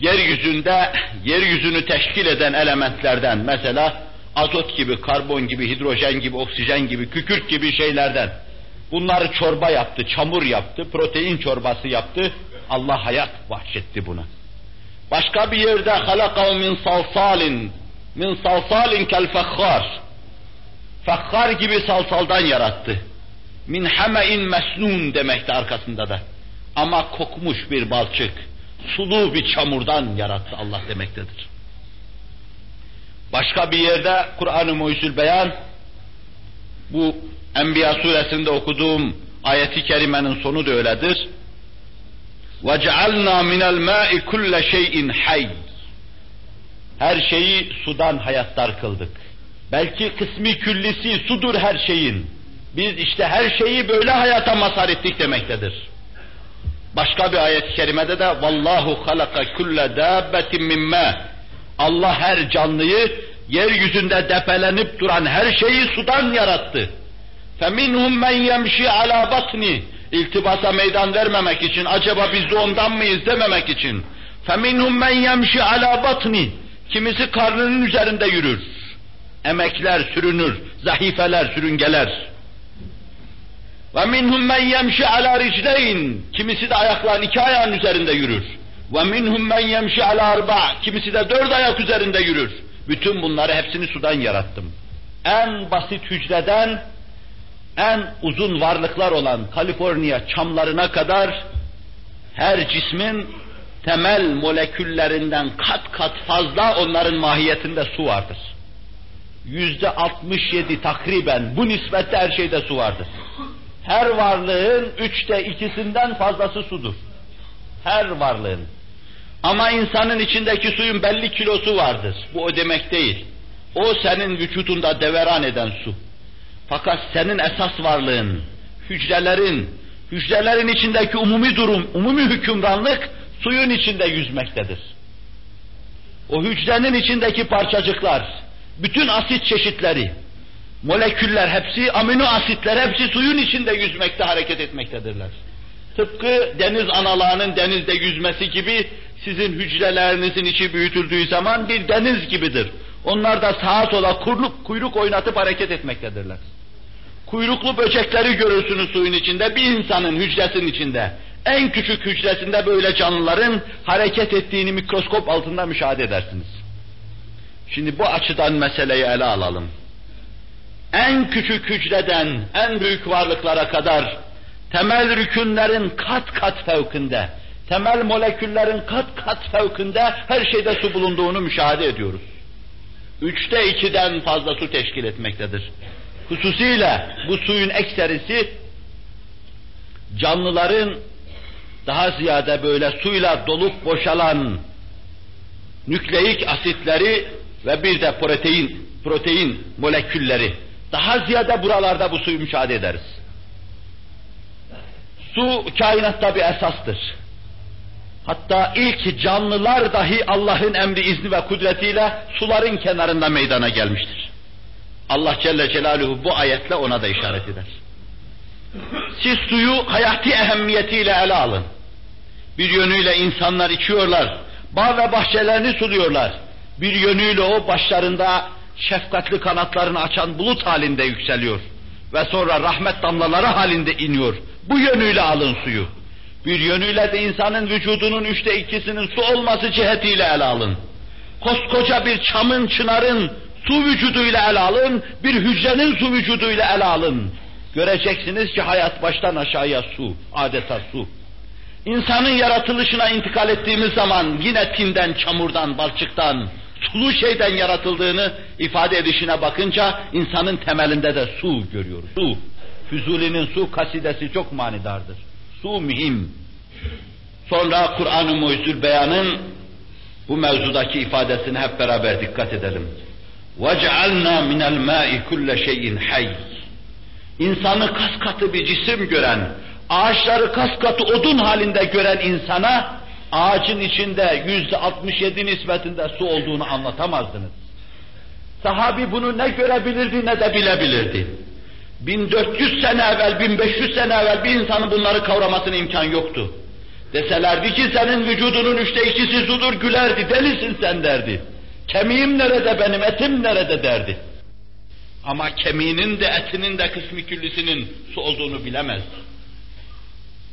Yeryüzünde, yeryüzünü teşkil eden elementlerden mesela azot gibi, karbon gibi, hidrojen gibi, oksijen gibi, kükürt gibi şeylerden bunları çorba yaptı, çamur yaptı, protein çorbası yaptı. Allah hayat bahşetti buna. Başka bir yerde halakahu min salsalin min salsalin kel fekhar fekhar gibi salsaldan yarattı. Min hame'in mesnun demekti arkasında da. Ama kokmuş bir balçık, sulu bir çamurdan yarattı Allah demektedir. Başka bir yerde Kur'an-ı Muhyüzül Beyan, bu Enbiya suresinde okuduğum ayeti kerimenin sonu da öyledir. وَجَعَلْنَا مِنَ الْمَاءِ كُلَّ شَيْءٍ حَيٍّ Her şeyi sudan hayatlar kıldık. Belki kısmi küllisi sudur her şeyin. Biz işte her şeyi böyle hayata mazhar ettik demektedir. Başka bir ayet-i kerimede de vallahu halaka kulle dabbetin mimme Allah her canlıyı yeryüzünde depelenip duran her şeyi sudan yarattı. Feminhum men yemşi ala batni iltibasa meydan vermemek için acaba biz de ondan mıyız dememek için. Feminhum men yemşi ala batni kimisi karnının üzerinde yürür. Emekler sürünür, zahifeler, sürüngeler. Minhum men yemşi ala ricleyn. Kimisi de ayakların iki ayağın üzerinde yürür. Minhum men yemşi ala arba. Kimisi de dört ayak üzerinde yürür. Bütün bunları hepsini sudan yarattım. En basit hücreden en uzun varlıklar olan Kaliforniya çamlarına kadar her cismin temel moleküllerinden kat kat fazla onların mahiyetinde su vardır. Yüzde 67 takriben bu nispette her şeyde su vardır. Her varlığın üçte ikisinden fazlası sudur. Her varlığın. Ama insanın içindeki suyun belli kilosu vardır. Bu o demek değil. O senin vücudunda deveran eden su. Fakat senin esas varlığın, hücrelerin, hücrelerin içindeki umumi durum, umumi hükümranlık suyun içinde yüzmektedir. O hücrenin içindeki parçacıklar, bütün asit çeşitleri, moleküller hepsi, amino asitler hepsi suyun içinde yüzmekte, hareket etmektedirler. Tıpkı deniz analağının denizde yüzmesi gibi sizin hücrelerinizin içi büyütüldüğü zaman bir deniz gibidir. Onlar da sağa sola kuyruk, kuyruk oynatıp hareket etmektedirler. Kuyruklu böcekleri görürsünüz suyun içinde, bir insanın hücresinin içinde. En küçük hücresinde böyle canlıların hareket ettiğini mikroskop altında müşahede edersiniz. Şimdi bu açıdan meseleyi ele alalım. En küçük hücreden en büyük varlıklara kadar temel rükünlerin kat kat fevkinde, temel moleküllerin kat kat fevkinde her şeyde su bulunduğunu müşahede ediyoruz. Üçte ikiden fazla su teşkil etmektedir. Hususiyle bu suyun ekserisi canlıların daha ziyade böyle suyla dolup boşalan nükleik asitleri ve bir de protein protein molekülleri daha ziyade buralarda bu suyu müşahede ederiz. Su kainatta bir esastır. Hatta ilk canlılar dahi Allah'ın emri, izni ve kudretiyle suların kenarında meydana gelmiştir. Allah Celle Celaluhu bu ayetle ona da işaret eder. Siz suyu hayati ehemmiyetiyle ele alın. Bir yönüyle insanlar içiyorlar, bağ ve bahçelerini suluyorlar. Bir yönüyle o başlarında şefkatli kanatlarını açan bulut halinde yükseliyor. Ve sonra rahmet damlaları halinde iniyor. Bu yönüyle alın suyu. Bir yönüyle de insanın vücudunun üçte ikisinin su olması cihetiyle ele alın. Koskoca bir çamın, çınarın su vücuduyla ele alın, bir hücrenin su vücuduyla ele alın. Göreceksiniz ki hayat baştan aşağıya su, adeta su. İnsanın yaratılışına intikal ettiğimiz zaman yine tinden, çamurdan, balçıktan, sulu şeyden yaratıldığını ifade edişine bakınca insanın temelinde de su görüyoruz. Su. Füzuli'nin su kasidesi çok manidardır. Su mühim. Sonra Kur'an-ı Mucizül Beyan'ın bu mevzudaki ifadesine hep beraber dikkat edelim. وَجَعَلْنَا مِنَ الْمَاءِ كُلَّ شَيْءٍ حَيٍّ İnsanı kas katı bir cisim gören, ağaçları kas katı odun halinde gören insana, ağacın içinde yüzde 67 nispetinde su olduğunu anlatamazdınız. Sahabi bunu ne görebilirdi ne de bilebilirdi. 1400 sene evvel, 1500 sene evvel bir insanın bunları kavramasına imkan yoktu. Deselerdi ki senin vücudunun üçte ikisi sudur gülerdi, delisin sen derdi. Kemiğim nerede benim, etim nerede derdi. Ama kemiğinin de etinin de kısmı küllüsünün su olduğunu bilemezdi.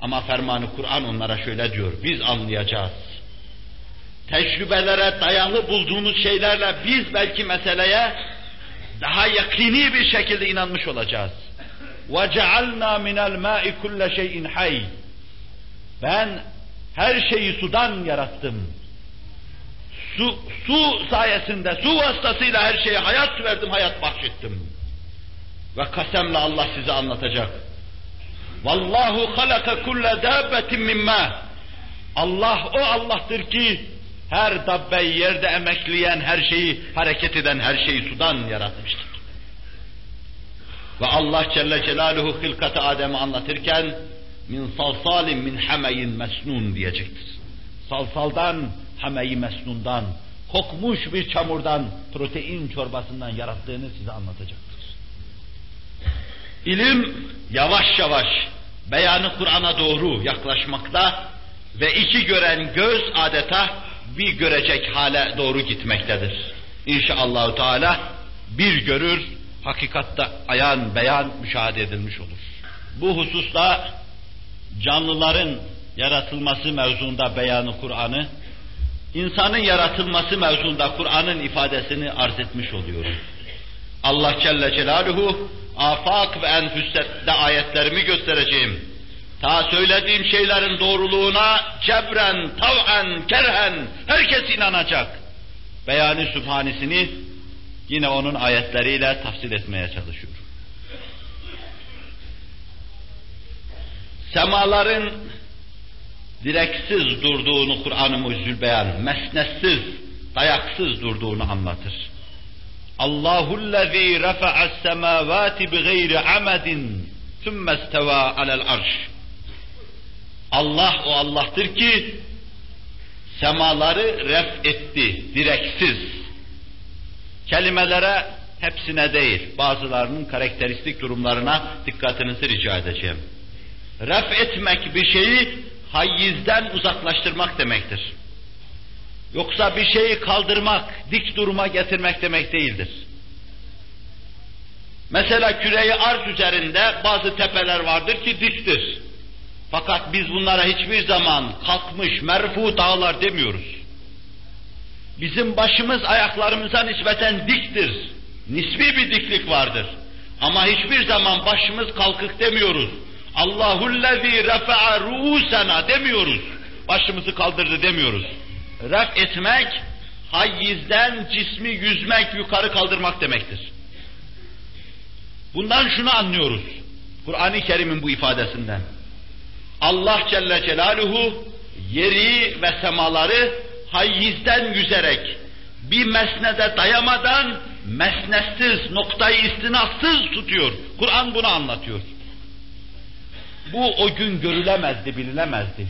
Ama fermanı Kur'an onlara şöyle diyor, biz anlayacağız. Tecrübelere dayalı bulduğumuz şeylerle biz belki meseleye daha yakini bir şekilde inanmış olacağız. وَجَعَلْنَا مِنَ الْمَاءِ كُلَّ شَيْءٍ حَيٍّ Ben her şeyi sudan yarattım. Su, su sayesinde, su vasıtasıyla her şeye hayat verdim, hayat bahşettim. Ve kasemle Allah size anlatacak. Vallahu halaka kulle dabbetin mimma. Allah o Allah'tır ki her dabbeyi yerde emekleyen her şeyi, hareket eden her şeyi sudan yaratmıştır. Ve Allah Celle Celaluhu hılkatı Adem'i anlatırken min salsalin min hameyin mesnun diyecektir. Salsaldan, hameyi mesnundan, kokmuş bir çamurdan, protein çorbasından yarattığını size anlatacaktır. İlim yavaş yavaş beyanı Kur'an'a doğru yaklaşmakta ve iki gören göz adeta bir görecek hale doğru gitmektedir. İnşallah Teala bir görür, hakikatta ayan beyan müşahede edilmiş olur. Bu hususta canlıların yaratılması mevzunda beyanı Kur'an'ı, insanın yaratılması mevzunda Kur'an'ın ifadesini arz etmiş oluyorum. Allah Celle Celaluhu afak ve enfüste ayetlerimi göstereceğim. Ta söylediğim şeylerin doğruluğuna cebren, tav'en, kerhen herkes inanacak. Beyanı Sübhanisini yine onun ayetleriyle tafsil etmeye çalışıyor. Semaların direksiz durduğunu Kur'an-ı Mucizül Beyan, mesnetsiz, dayaksız durduğunu anlatır. Allahu'llezî refa'as semâvâti bighayri amedin thumme istevâ alel arş. Allah o Allah'tır ki semaları ref etti, direksiz. Kelimelere hepsine değil, bazılarının karakteristik durumlarına dikkatinizi rica edeceğim. Ref etmek bir şeyi hayizden uzaklaştırmak demektir. Yoksa bir şeyi kaldırmak, dik duruma getirmek demek değildir. Mesela küreyi arz üzerinde bazı tepeler vardır ki diktir. Fakat biz bunlara hiçbir zaman kalkmış, merfu dağlar demiyoruz. Bizim başımız ayaklarımıza nispeten diktir. Nisbi bir diklik vardır. Ama hiçbir zaman başımız kalkık demiyoruz. Allahullezî refa'a ru'usena demiyoruz. Başımızı kaldırdı demiyoruz. Ref etmek, hayizden cismi yüzmek, yukarı kaldırmak demektir. Bundan şunu anlıyoruz. Kur'an-ı Kerim'in bu ifadesinden. Allah Celle Celaluhu yeri ve semaları hayizden yüzerek bir mesnede dayamadan mesnetsiz, noktayı istinassız tutuyor. Kur'an bunu anlatıyor. Bu o gün görülemezdi, bilinemezdi.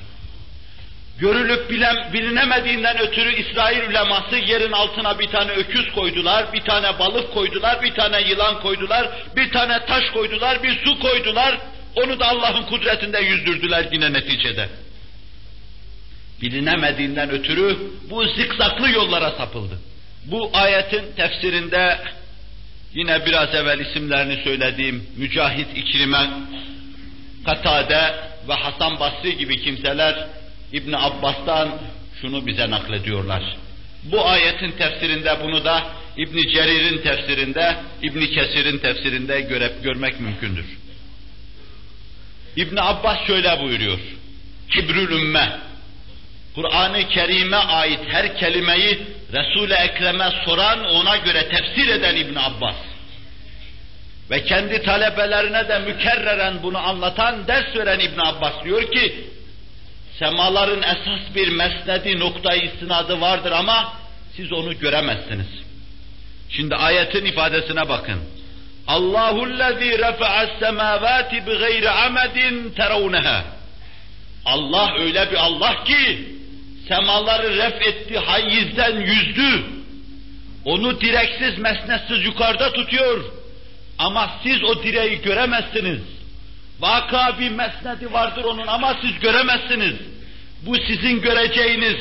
Görülüp bilen, bilinemediğinden ötürü İsrail uleması yerin altına bir tane öküz koydular, bir tane balık koydular, bir tane yılan koydular, bir tane taş koydular, bir su koydular. Onu da Allah'ın kudretinde yüzdürdüler yine neticede. Bilinemediğinden ötürü bu zikzaklı yollara sapıldı. Bu ayetin tefsirinde yine biraz evvel isimlerini söylediğim Mücahit İkrime, Katade ve Hasan Basri gibi kimseler İbn Abbas'tan şunu bize naklediyorlar. Bu ayetin tefsirinde bunu da İbn Cerir'in tefsirinde, İbn Kesir'in tefsirinde göre, görmek mümkündür. İbn Abbas şöyle buyuruyor. Kibrül ümme. Kur'an-ı Kerim'e ait her kelimeyi Resul-i Ekrem'e soran, ona göre tefsir eden İbn Abbas. Ve kendi talebelerine de mükerreren bunu anlatan, ders veren İbn Abbas diyor ki, semaların esas bir mesnedi noktayı istinadı vardır ama siz onu göremezsiniz. Şimdi ayetin ifadesine bakın. Allahu'llezî refa'as semâvâti bi gayri amedin teravneha. Allah öyle bir Allah ki semaları ref etti, hayizden yüzdü. Onu direksiz, mesnetsiz yukarıda tutuyor. Ama siz o direği göremezsiniz. Vaka bir mesnedi vardır onun ama siz göremezsiniz. Bu sizin göreceğiniz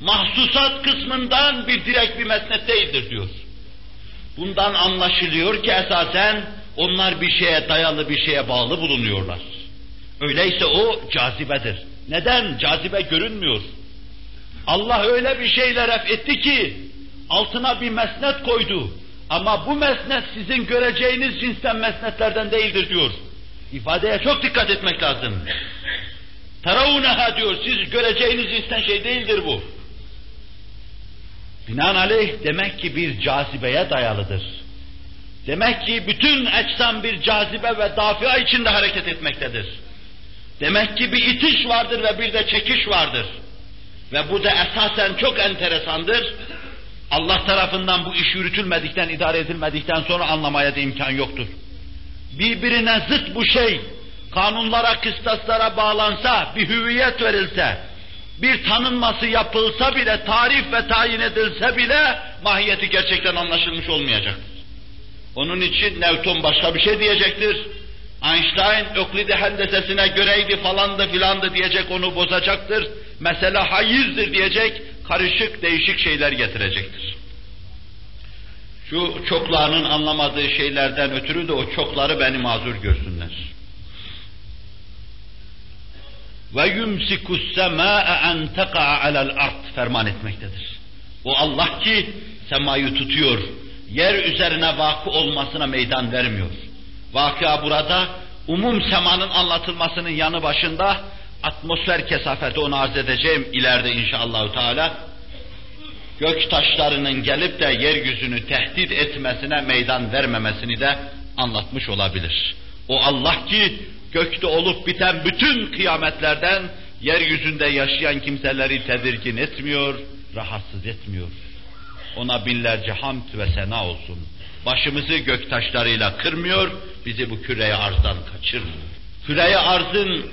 mahsusat kısmından bir direk bir mesnet değildir diyor. Bundan anlaşılıyor ki esasen onlar bir şeye dayalı bir şeye bağlı bulunuyorlar. Öyleyse o cazibedir. Neden? Cazibe görünmüyor. Allah öyle bir şeyle ref etti ki altına bir mesnet koydu. Ama bu mesnet sizin göreceğiniz cinsten mesnetlerden değildir diyor. İfadeye çok dikkat etmek lazım. Teravneha diyor, siz göreceğiniz cinsten şey değildir bu. Binaenaleyh demek ki bir cazibeye dayalıdır. Demek ki bütün eczam bir cazibe ve dafia içinde hareket etmektedir. Demek ki bir itiş vardır ve bir de çekiş vardır. Ve bu da esasen çok enteresandır. Allah tarafından bu iş yürütülmedikten, idare edilmedikten sonra anlamaya da imkan yoktur. Birbirine zıt bu şey, kanunlara, kıstaslara bağlansa, bir hüviyet verilse, bir tanınması yapılsa bile, tarif ve tayin edilse bile, mahiyeti gerçekten anlaşılmış olmayacaktır. Onun için Newton başka bir şey diyecektir. Einstein Öklide hendesesine göreydi falandı filandı diyecek onu bozacaktır. Mesela hayizdir diyecek, karışık değişik şeyler getirecektir. Şu çoklarının anlamadığı şeylerden ötürü de o çokları beni mazur görsünler. Ve yumsikus semâe en teka'a alel ard ferman etmektedir. O Allah ki semayı tutuyor, yer üzerine vakı olmasına meydan vermiyor. Vakıa burada umum semanın anlatılmasının yanı başında atmosfer kesafeti onu arz edeceğim ileride inşallah Teala. Gök taşlarının gelip de yeryüzünü tehdit etmesine meydan vermemesini de anlatmış olabilir. O Allah ki gökte olup biten bütün kıyametlerden yeryüzünde yaşayan kimseleri tedirgin etmiyor, rahatsız etmiyor. Ona binlerce hamd ve sena olsun. Başımızı gök taşlarıyla kırmıyor, bizi bu küreye arzdan kaçırmıyor. Küreye arzın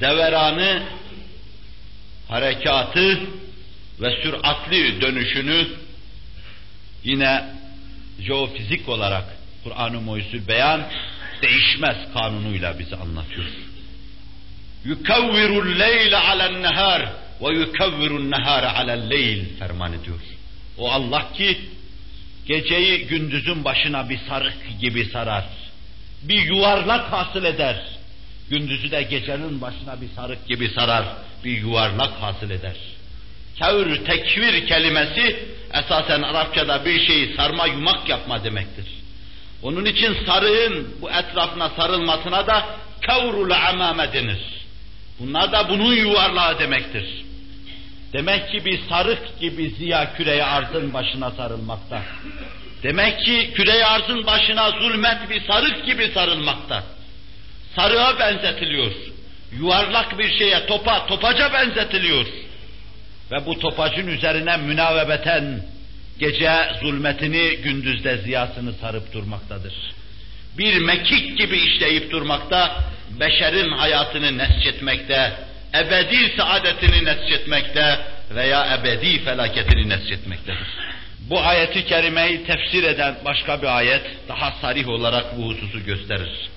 deveranı, harekatı ve süratli dönüşünü yine jeofizik olarak Kur'an-ı Muhyüzü beyan değişmez kanunuyla bize anlatıyor. يُكَوِّرُ اللَّيْلَ عَلَى النَّهَارِ ve yukevvirun nehare alel leyl ferman ediyor. O Allah ki geceyi gündüzün başına bir sarık gibi sarar. Bir yuvarlak hasıl eder. Gündüzü de gecenin başına bir sarık gibi sarar. Bir yuvarlak hasıl eder. Kevr, tekvir kelimesi esasen Arapçada bir şeyi sarma yumak yapma demektir. Onun için sarığın bu etrafına sarılmasına da kavrul amame denir. Bunlar da bunun yuvarlağı demektir. Demek ki bir sarık gibi ziya küreye arzın başına sarılmakta. Demek ki küreye arzın başına zulmet bir sarık gibi sarılmakta. Sarığa benzetiliyor. Yuvarlak bir şeye, topa, topaca benzetiliyor. Ve bu topacın üzerine münavebeten gece zulmetini, gündüzde ziyasını sarıp durmaktadır. Bir mekik gibi işleyip durmakta, beşerin hayatını nesçetmekte, ebedi saadetini nesçetmekte veya ebedi felaketini nesçetmektedir. Bu ayeti kerimeyi tefsir eden başka bir ayet daha sarih olarak bu hususu gösterir.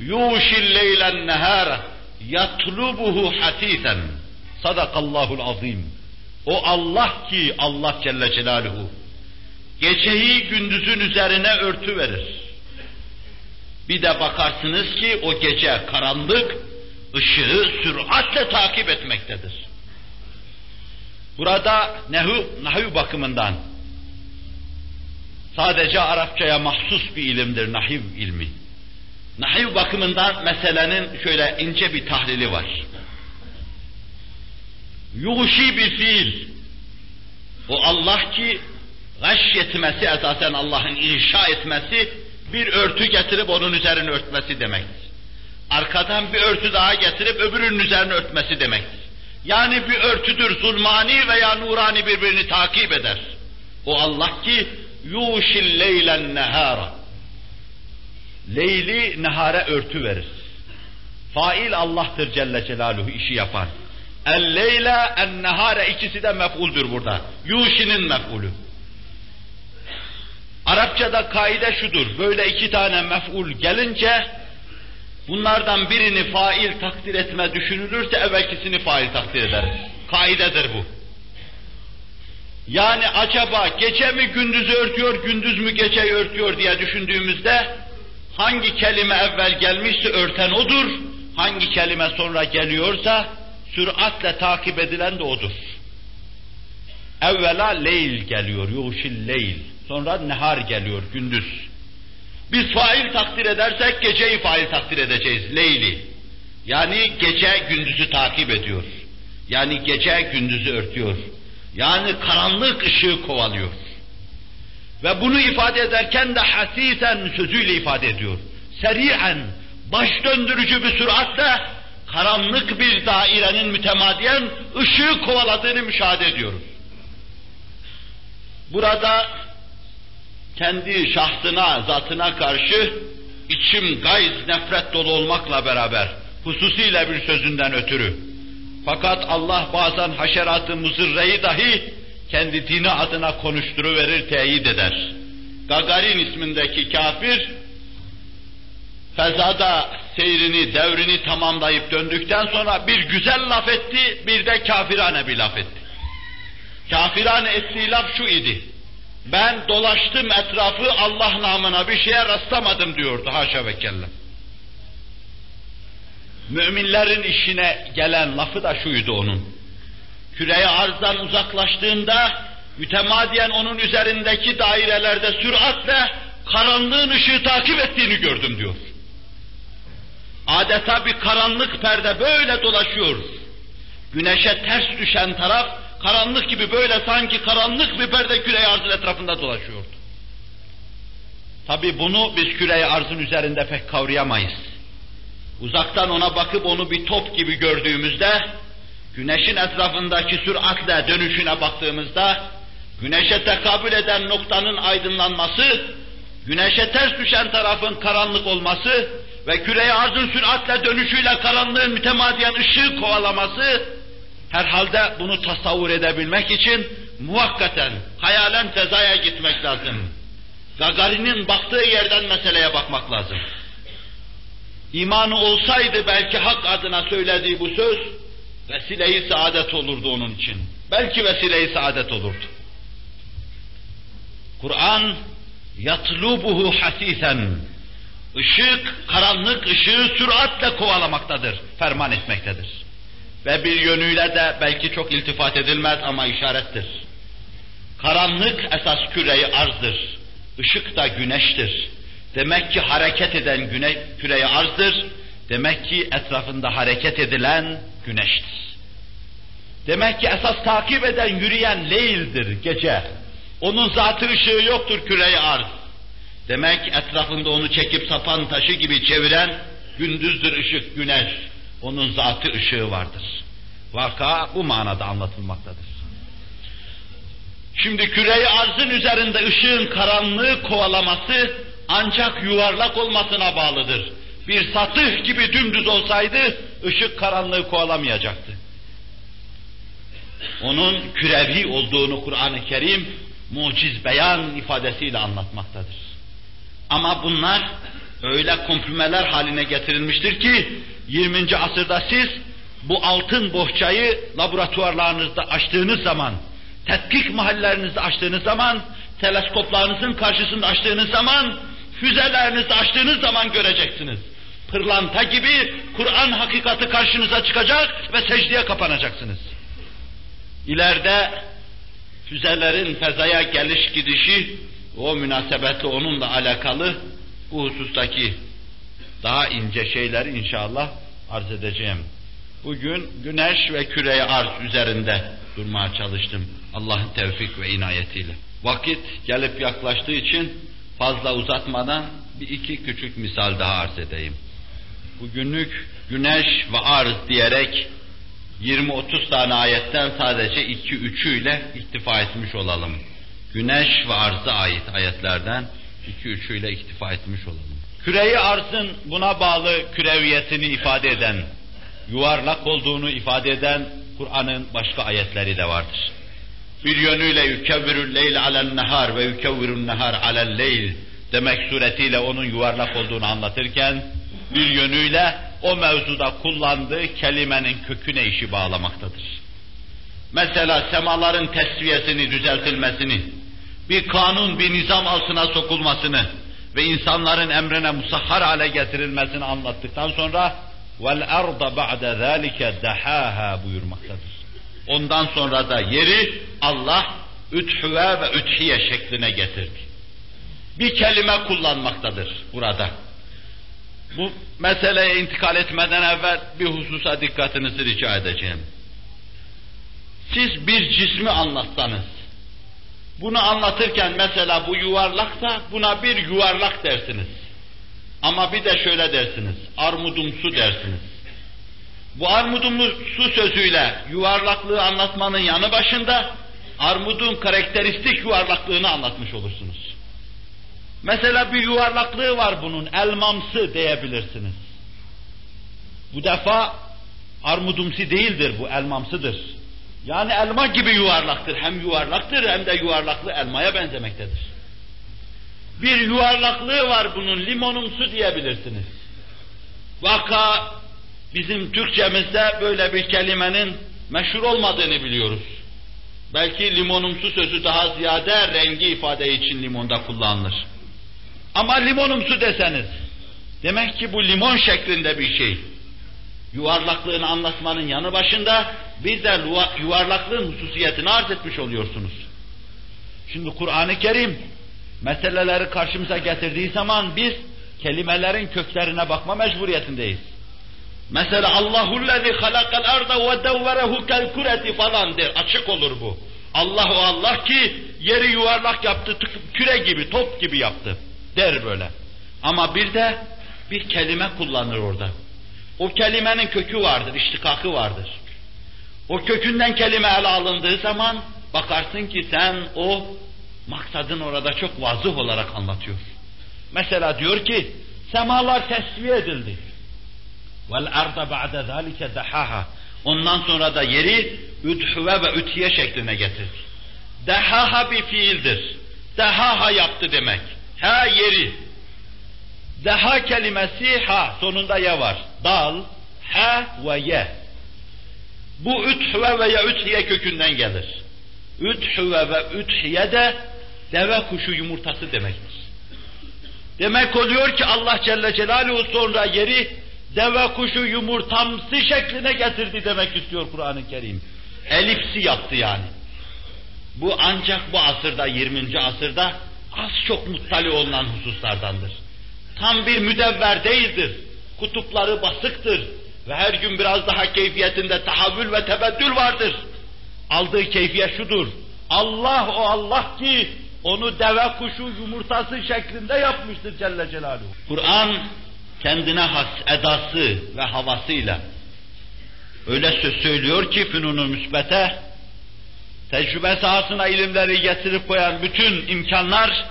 Yuşil leylen nehara yatlubuhu hatisen. Sadakallahul azim. O Allah ki Allah Celle Celaluhu geceyi gündüzün üzerine örtü verir. Bir de bakarsınız ki o gece karanlık ışığı süratle takip etmektedir. Burada nehu, nahiv bakımından sadece Arapçaya mahsus bir ilimdir nahiv ilmi. Nahiv bakımından meselenin şöyle ince bir tahlili var. Yuhşi bir fiil. O Allah ki gaş yetmesi esasen Allah'ın inşa etmesi bir örtü getirip onun üzerine örtmesi demektir. Arkadan bir örtü daha getirip öbürünün üzerine örtmesi demektir. Yani bir örtüdür zulmani veya nurani birbirini takip eder. O Allah ki yuşil leylen nehara. Leyli nehare örtü verir. Fail Allah'tır Celle Celaluhu işi yapan. El leyle en nehare ikisi de mef'uldür burada. Yuşinin mef'ulü. Arapçada kaide şudur. Böyle iki tane mef'ul gelince bunlardan birini fail takdir etme düşünülürse evvelkisini fail takdir eder. Kaidedir bu. Yani acaba gece mi gündüzü örtüyor, gündüz mü geceyi örtüyor diye düşündüğümüzde hangi kelime evvel gelmişse örten odur, hangi kelime sonra geliyorsa süratle takip edilen de odur. Evvela leyl geliyor, yuşil leyl. Sonra nehar geliyor, gündüz. Biz fail takdir edersek geceyi fail takdir edeceğiz, leyli. Yani gece gündüzü takip ediyor. Yani gece gündüzü örtüyor. Yani karanlık ışığı kovalıyor. Ve bunu ifade ederken de hasisen sözüyle ifade ediyor. Seriyen, baş döndürücü bir süratle karanlık bir dairenin mütemadiyen ışığı kovaladığını müşahede ediyoruz. Burada kendi şahsına, zatına karşı içim gayz nefret dolu olmakla beraber hususiyle bir sözünden ötürü. Fakat Allah bazen haşeratı muzırreyi dahi kendi dini adına konuşturuverir, teyit eder. Gagarin ismindeki kafir, fezada seyrini, devrini tamamlayıp döndükten sonra bir güzel laf etti, bir de kafirane bir laf etti. Kafirane ettiği laf şu idi. Ben dolaştım etrafı Allah namına bir şeye rastlamadım diyordu haşa ve kella. Müminlerin işine gelen lafı da şuydu onun. Küreye arzdan uzaklaştığında mütemadiyen onun üzerindeki dairelerde süratle karanlığın ışığı takip ettiğini gördüm diyor. Adeta bir karanlık perde böyle dolaşıyor. Güneşe ters düşen taraf karanlık gibi böyle sanki karanlık bir perde küreye arzın etrafında dolaşıyordu. Tabi bunu biz küreye arzın üzerinde pek kavrayamayız. Uzaktan ona bakıp onu bir top gibi gördüğümüzde, güneşin etrafındaki süratle dönüşüne baktığımızda, güneşe tekabül eden noktanın aydınlanması, güneşe ters düşen tarafın karanlık olması ve küreye arzın süratle dönüşüyle karanlığın mütemadiyen ışığı kovalaması, herhalde bunu tasavvur edebilmek için muhakkaten, hayalen tezaya gitmek lazım. Gagarin'in baktığı yerden meseleye bakmak lazım. İmanı olsaydı belki hak adına söylediği bu söz, Vesile-i saadet olurdu onun için. Belki vesile-i saadet olurdu. Kur'an yatlubuhu hasisen. Işık, karanlık ışığı süratle kovalamaktadır, ferman etmektedir. Ve bir yönüyle de belki çok iltifat edilmez ama işarettir. Karanlık esas küreyi arzdır. Işık da güneştir. Demek ki hareket eden güne, küreyi arzdır. Demek ki etrafında hareket edilen güneştir. Demek ki esas takip eden, yürüyen leyldir, gece. Onun zatı ışığı yoktur küreyi arz. Demek etrafında onu çekip sapan taşı gibi çeviren gündüzdür ışık, güneş. Onun zatı ışığı vardır. Vaka bu manada anlatılmaktadır. Şimdi küreyi arzın üzerinde ışığın karanlığı kovalaması ancak yuvarlak olmasına bağlıdır. Bir satıh gibi dümdüz olsaydı ışık karanlığı kovalamayacaktı. Onun kürevi olduğunu Kur'an-ı Kerim muciz beyan ifadesiyle anlatmaktadır. Ama bunlar öyle komprimeler haline getirilmiştir ki 20. asırda siz bu altın bohçayı laboratuvarlarınızda açtığınız zaman, tetkik mahallelerinizde açtığınız zaman, teleskoplarınızın karşısında açtığınız zaman, füzelerinizi açtığınız zaman göreceksiniz. Pırlanta gibi Kur'an hakikati karşınıza çıkacak ve secdeye kapanacaksınız. İleride füzelerin fezaya geliş gidişi o münasebetle onunla alakalı bu husustaki daha ince şeyleri inşallah arz edeceğim. Bugün güneş ve küreye arz üzerinde durmaya çalıştım. Allah'ın tevfik ve inayetiyle. Vakit gelip yaklaştığı için fazla uzatmadan bir iki küçük misal daha arz edeyim. Bugünlük güneş ve arz diyerek 20-30 tane ayetten sadece 2-3'üyle iktifa etmiş olalım. Güneş ve arza ait ayetlerden 2-3'üyle iktifa etmiş olalım. Küreyi arzın buna bağlı küreviyetini ifade eden, yuvarlak olduğunu ifade eden Kur'an'ın başka ayetleri de vardır. Bir yönüyle yükevvirül leyl alen nehar ve yükevvirun nehar alel leyl demek suretiyle onun yuvarlak olduğunu anlatırken bir yönüyle o mevzuda kullandığı kelimenin köküne işi bağlamaktadır. Mesela semaların tesviyesini, düzeltilmesini, bir kanun, bir nizam altına sokulmasını ve insanların emrine musahhar hale getirilmesini anlattıktan sonra vel arda ba'de zalike dahaha buyurmaktadır. Ondan sonra da yeri Allah üthüve ve üthiye şekline getirdi. Bir kelime kullanmaktadır burada. Bu meseleye intikal etmeden evvel bir hususa dikkatinizi rica edeceğim. Siz bir cismi anlatsanız, bunu anlatırken mesela bu yuvarlaksa buna bir yuvarlak dersiniz. Ama bir de şöyle dersiniz, armudumsu dersiniz. Bu armudumsu sözüyle yuvarlaklığı anlatmanın yanı başında armudun karakteristik yuvarlaklığını anlatmış olursunuz. Mesela bir yuvarlaklığı var bunun, elmamsı diyebilirsiniz. Bu defa armudumsi değildir bu, elmamsıdır. Yani elma gibi yuvarlaktır. Hem yuvarlaktır hem de yuvarlaklı elmaya benzemektedir. Bir yuvarlaklığı var bunun, limonumsu diyebilirsiniz. Vaka bizim Türkçemizde böyle bir kelimenin meşhur olmadığını biliyoruz. Belki limonumsu sözü daha ziyade rengi ifade için limonda kullanılır. Ama limonumsu deseniz, demek ki bu limon şeklinde bir şey. Yuvarlaklığını anlatmanın yanı başında bir de yuvarlaklığın hususiyetini arz etmiş oluyorsunuz. Şimdi Kur'an-ı Kerim meseleleri karşımıza getirdiği zaman biz kelimelerin köklerine bakma mecburiyetindeyiz. Mesela Allahullezî halakal arda ve devverehu kel kureti falan der. Açık olur bu. Allah o Allah ki yeri yuvarlak yaptı, küre gibi, top gibi yaptı der böyle. Ama bir de bir kelime kullanır orada. O kelimenin kökü vardır, iştikakı vardır. O kökünden kelime ele alındığı zaman bakarsın ki sen o maksadın orada çok vazıh olarak anlatıyor. Mesela diyor ki semalar tesviye edildi. Vel arda ba'de zalike dahaha. Ondan sonra da yeri üdhüve ve ütiye şekline getirdi. Dehaha bir fiildir. Dehaha yaptı demek. Ha yeri. Deha kelimesi ha sonunda ya var. Dal, ha ve ye. Bu üthve veya üthiye kökünden gelir. Üthve ve üthiye de deve kuşu yumurtası demektir. Demek oluyor ki Allah Celle Celaluhu sonra yeri deve kuşu yumurtamsı şekline getirdi demek istiyor Kur'an-ı Kerim. Elipsi yaptı yani. Bu ancak bu asırda, 20. asırda az çok muttali olunan hususlardandır. Tam bir müdevver değildir. Kutupları basıktır. Ve her gün biraz daha keyfiyetinde tahavül ve tebeddül vardır. Aldığı keyfiyet şudur. Allah o Allah ki onu deve kuşu yumurtası şeklinde yapmıştır Celle Celaluhu. Kur'an kendine has edası ve havasıyla öyle söz söylüyor ki fünunu müsbete tecrübe sahasına ilimleri getirip koyan bütün imkanlar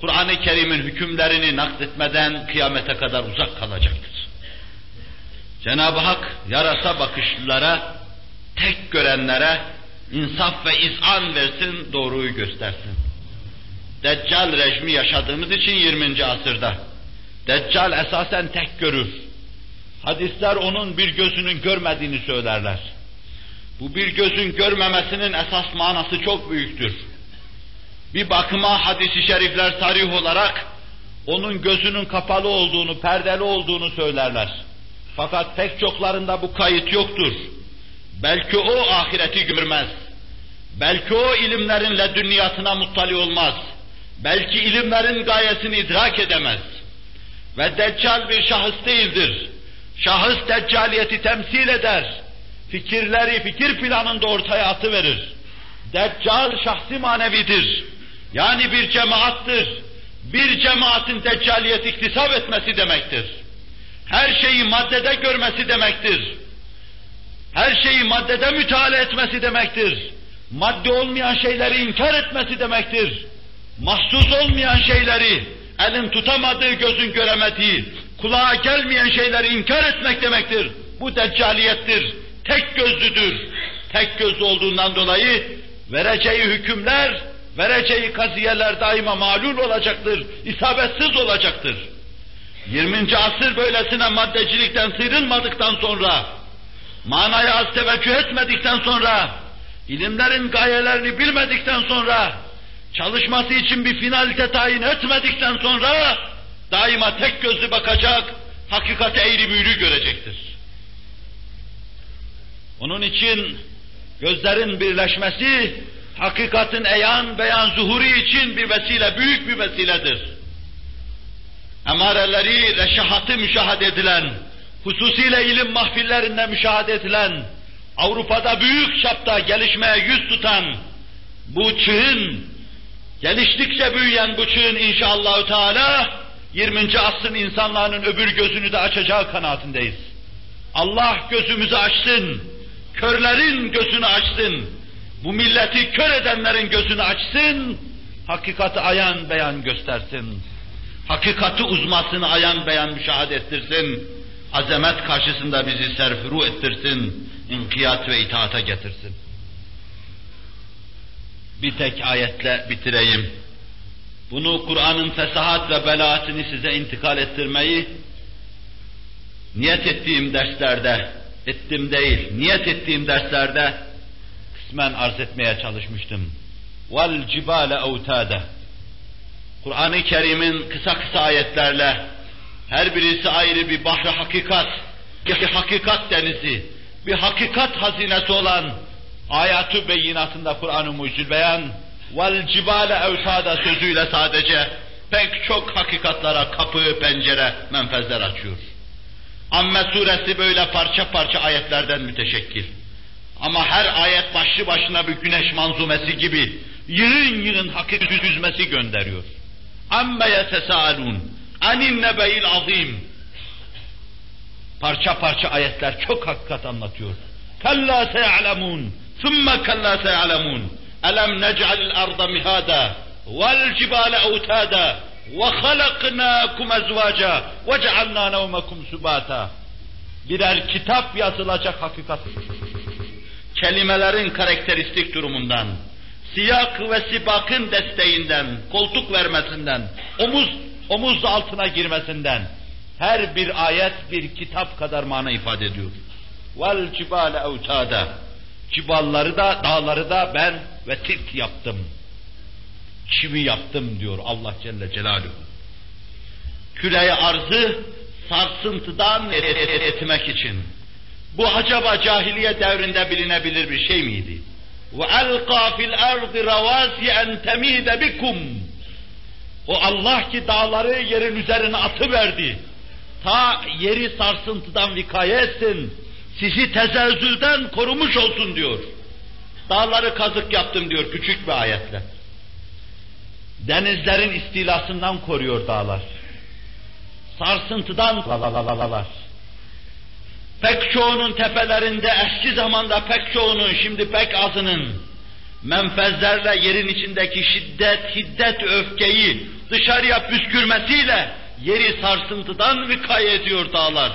Kur'an-ı Kerim'in hükümlerini nakletmeden kıyamete kadar uzak kalacaktır. Cenab-ı Hak yarasa bakışlılara, tek görenlere insaf ve izan versin, doğruyu göstersin. Deccal rejimi yaşadığımız için 20. asırda. Deccal esasen tek görür. Hadisler onun bir gözünün görmediğini söylerler. Bu bir gözün görmemesinin esas manası çok büyüktür. Bir bakıma hadisi şerifler tarih olarak onun gözünün kapalı olduğunu, perdeli olduğunu söylerler. Fakat pek çoklarında bu kayıt yoktur. Belki o ahireti görmez. Belki o ilimlerin ledünniyatına muttali olmaz. Belki ilimlerin gayesini idrak edemez. Ve deccal bir şahıs değildir. Şahıs deccaliyeti temsil eder. Fikirleri fikir planında ortaya atıverir. Deccal şahsi manevidir. Yani bir cemaattır. Bir cemaatin deccaliyet iktisap etmesi demektir. Her şeyi maddede görmesi demektir. Her şeyi maddede müteala etmesi demektir. Madde olmayan şeyleri inkar etmesi demektir. Mahsus olmayan şeyleri, elin tutamadığı, gözün göremediği, kulağa gelmeyen şeyleri inkar etmek demektir. Bu deccaliyettir. Tek gözlüdür. Tek gözlü olduğundan dolayı vereceği hükümler, vereceği kaziyeler daima malul olacaktır, isabetsiz olacaktır. 20. asır böylesine maddecilikten sıyrılmadıktan sonra, manaya az teveccüh etmedikten sonra, ilimlerin gayelerini bilmedikten sonra, çalışması için bir finalite tayin etmedikten sonra, daima tek gözlü bakacak, hakikate eğri büğrü görecektir. Onun için gözlerin birleşmesi, hakikatin eyan beyan zuhuru için bir vesile, büyük bir vesiledir. Emareleri, reşahatı müşahede edilen, hususiyle ilim mahfillerinde müşahede edilen, Avrupa'da büyük çapta gelişmeye yüz tutan bu çığın, geliştikçe büyüyen bu çığın inşallah Teala 20. asrın insanların öbür gözünü de açacağı kanaatindeyiz. Allah gözümüzü açsın, körlerin gözünü açsın, bu milleti kör edenlerin gözünü açsın, hakikati ayan beyan göstersin. Hakikati uzmasını ayan beyan müşahede ettirsin. Azamet karşısında bizi serfuru ettirsin. inkiyat ve itaata getirsin. Bir tek ayetle bitireyim. Bunu Kur'an'ın fesahat ve belaatini size intikal ettirmeyi niyet ettiğim derslerde, ettim değil, niyet ettiğim derslerde kısmen arz etmeye çalışmıştım. Vel cibale evtade. Kur'an-ı Kerim'in kısa kısa ayetlerle her birisi ayrı bir bahri hakikat, bir hakikat denizi, bir hakikat hazinesi olan ayatü beyinatında Kur'an-ı Mucizül Beyan vel cibale evtada sözüyle sadece pek çok hakikatlara kapı, pencere, menfezler açıyor. Amme suresi böyle parça parça ayetlerden müteşekkil. Ama her ayet başlı başına bir güneş manzumesi gibi yığın yığın hakikat düzmesi gönderiyor. Amme yetesâlûn anin nebeil azim. Parça parça ayetler çok hakikat anlatıyor. Kalla se'alemun, thumme kalla se'alemun. Elem nec'alil arda mihada, vel cibale evtada, ve halaknâkum ezvâca, ve cealnâ nevmekum subâta. Birer kitap yazılacak hakikat. Kelimelerin karakteristik durumundan, siyak ve sibakın desteğinden, koltuk vermesinden, omuz omuz altına girmesinden her bir ayet bir kitap kadar mana ifade ediyor. Vel cibale evtada Cibalları da, dağları da ben ve tit yaptım. Çivi yaptım diyor Allah Celle Celaluhu. Küreyi arzı sarsıntıdan etmek için. Bu acaba cahiliye devrinde bilinebilir bir şey miydi? وَاَلْقَى فِي الْاَرْضِ رَوَاسِيَ اَنْ تَم۪يدَ بِكُمْ O Allah ki dağları yerin üzerine atıverdi. Ta yeri sarsıntıdan vikaye etsin, sizi tezelzülden korumuş olsun diyor. Dağları kazık yaptım diyor küçük bir ayetle. Denizlerin istilasından koruyor dağlar. Sarsıntıdan lalalalar. Pek çoğunun tepelerinde eski zamanda pek çoğunun şimdi pek azının menfezlerle yerin içindeki şiddet, hiddet, öfkeyi dışarıya püskürmesiyle yeri sarsıntıdan vikay ediyor dağlar.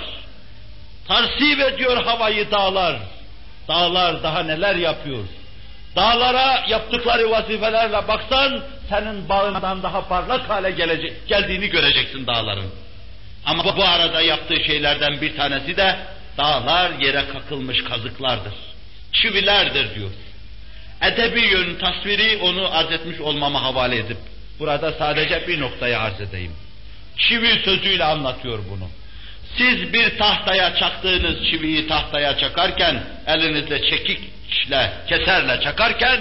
Tarsip ediyor havayı dağlar. Dağlar daha neler yapıyor? Dağlara yaptıkları vazifelerle baksan senin bağından daha parlak hale gelecek, geldiğini göreceksin dağların. Ama bu arada yaptığı şeylerden bir tanesi de dağlar yere kakılmış kazıklardır. Çivilerdir diyor. Edebi yön tasviri onu arz etmiş olmama havale edip burada sadece bir noktayı arz edeyim. Çivi sözüyle anlatıyor bunu. Siz bir tahtaya çaktığınız çiviyi tahtaya çakarken, elinizle çekikle, keserle çakarken,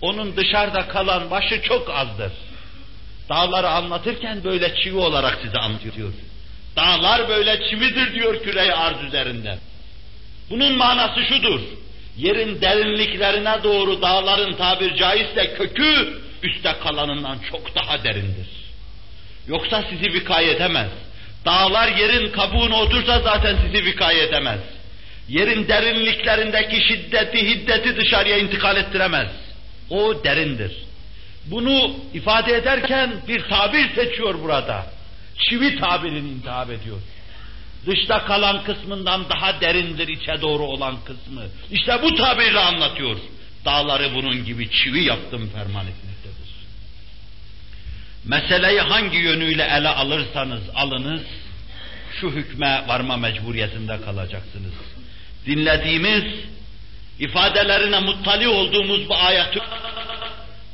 onun dışarıda kalan başı çok azdır. Dağları anlatırken böyle çivi olarak size anlatıyor. Dağlar böyle çividir diyor küreyi arz üzerinde. Bunun manası şudur. Yerin derinliklerine doğru dağların tabir caizse kökü üstte kalanından çok daha derindir. Yoksa sizi vikay edemez. Dağlar yerin kabuğuna otursa zaten sizi vikay edemez. Yerin derinliklerindeki şiddeti, hiddeti dışarıya intikal ettiremez. O derindir. Bunu ifade ederken bir tabir seçiyor burada. Çivi tabirini intihap ediyor. Dışta kalan kısmından daha derindir içe doğru olan kısmı. İşte bu tabirle anlatıyor. Dağları bunun gibi çivi yaptım ferman etmektedir. Meseleyi hangi yönüyle ele alırsanız alınız, şu hükme varma mecburiyetinde kalacaksınız. Dinlediğimiz, ifadelerine muttali olduğumuz bu ayeti,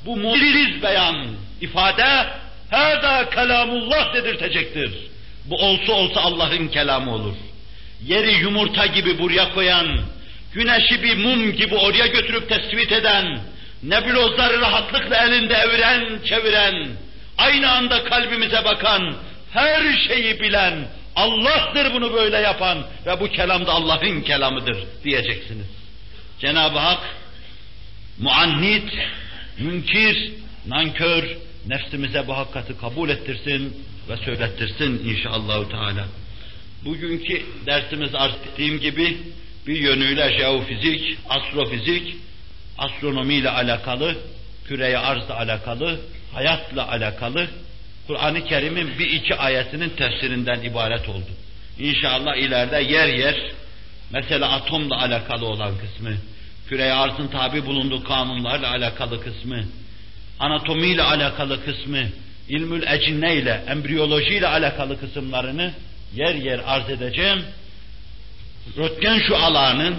bu muciz beyan, ifade, Hâdâ kelamullah dedirtecektir. Bu olsa olsa Allah'ın kelamı olur. Yeri yumurta gibi buraya koyan, güneşi bir mum gibi oraya götürüp tespit eden, nebulozları rahatlıkla elinde eviren, çeviren, aynı anda kalbimize bakan, her şeyi bilen, Allah'tır bunu böyle yapan ve bu kelam da Allah'ın kelamıdır diyeceksiniz. Cenab-ı Hak muannit, münkir, nankör, nefsimize bu hakikati kabul ettirsin ve söylettirsin inşallahü teala. Bugünkü dersimiz arz ettiğim gibi bir yönüyle jeofizik, astrofizik, astronomiyle alakalı, küreye arzla alakalı, hayatla alakalı Kur'an-ı Kerim'in bir iki ayetinin tefsirinden ibaret oldu. İnşallah ileride yer yer mesela atomla alakalı olan kısmı, küreye arzın tabi bulunduğu kanunlarla alakalı kısmı, anatomiyle alakalı kısmı, ilmül ecinne ile, embriyoloji ile alakalı kısımlarını yer yer arz edeceğim. Röntgen şu alanın,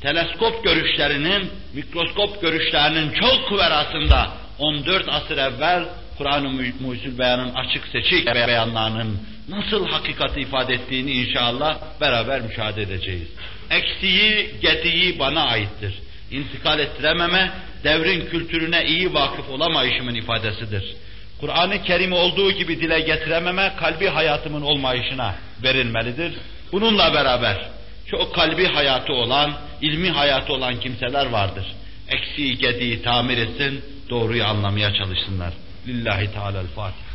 teleskop görüşlerinin, mikroskop görüşlerinin çok verasında 14 asır evvel Kur'an-ı Mucizül Beyan'ın açık seçik beyanlarının nasıl hakikati ifade ettiğini inşallah beraber müşahede edeceğiz. Eksiği, gediği bana aittir. İntikal ettirememe, devrin kültürüne iyi vakıf olamayışımın ifadesidir. Kur'an-ı Kerim olduğu gibi dile getirememe, kalbi hayatımın olmayışına verilmelidir. Bununla beraber çok kalbi hayatı olan, ilmi hayatı olan kimseler vardır. Eksiği, gediği tamir etsin, doğruyu anlamaya çalışsınlar. Lillahi Teala'l-Fatiha.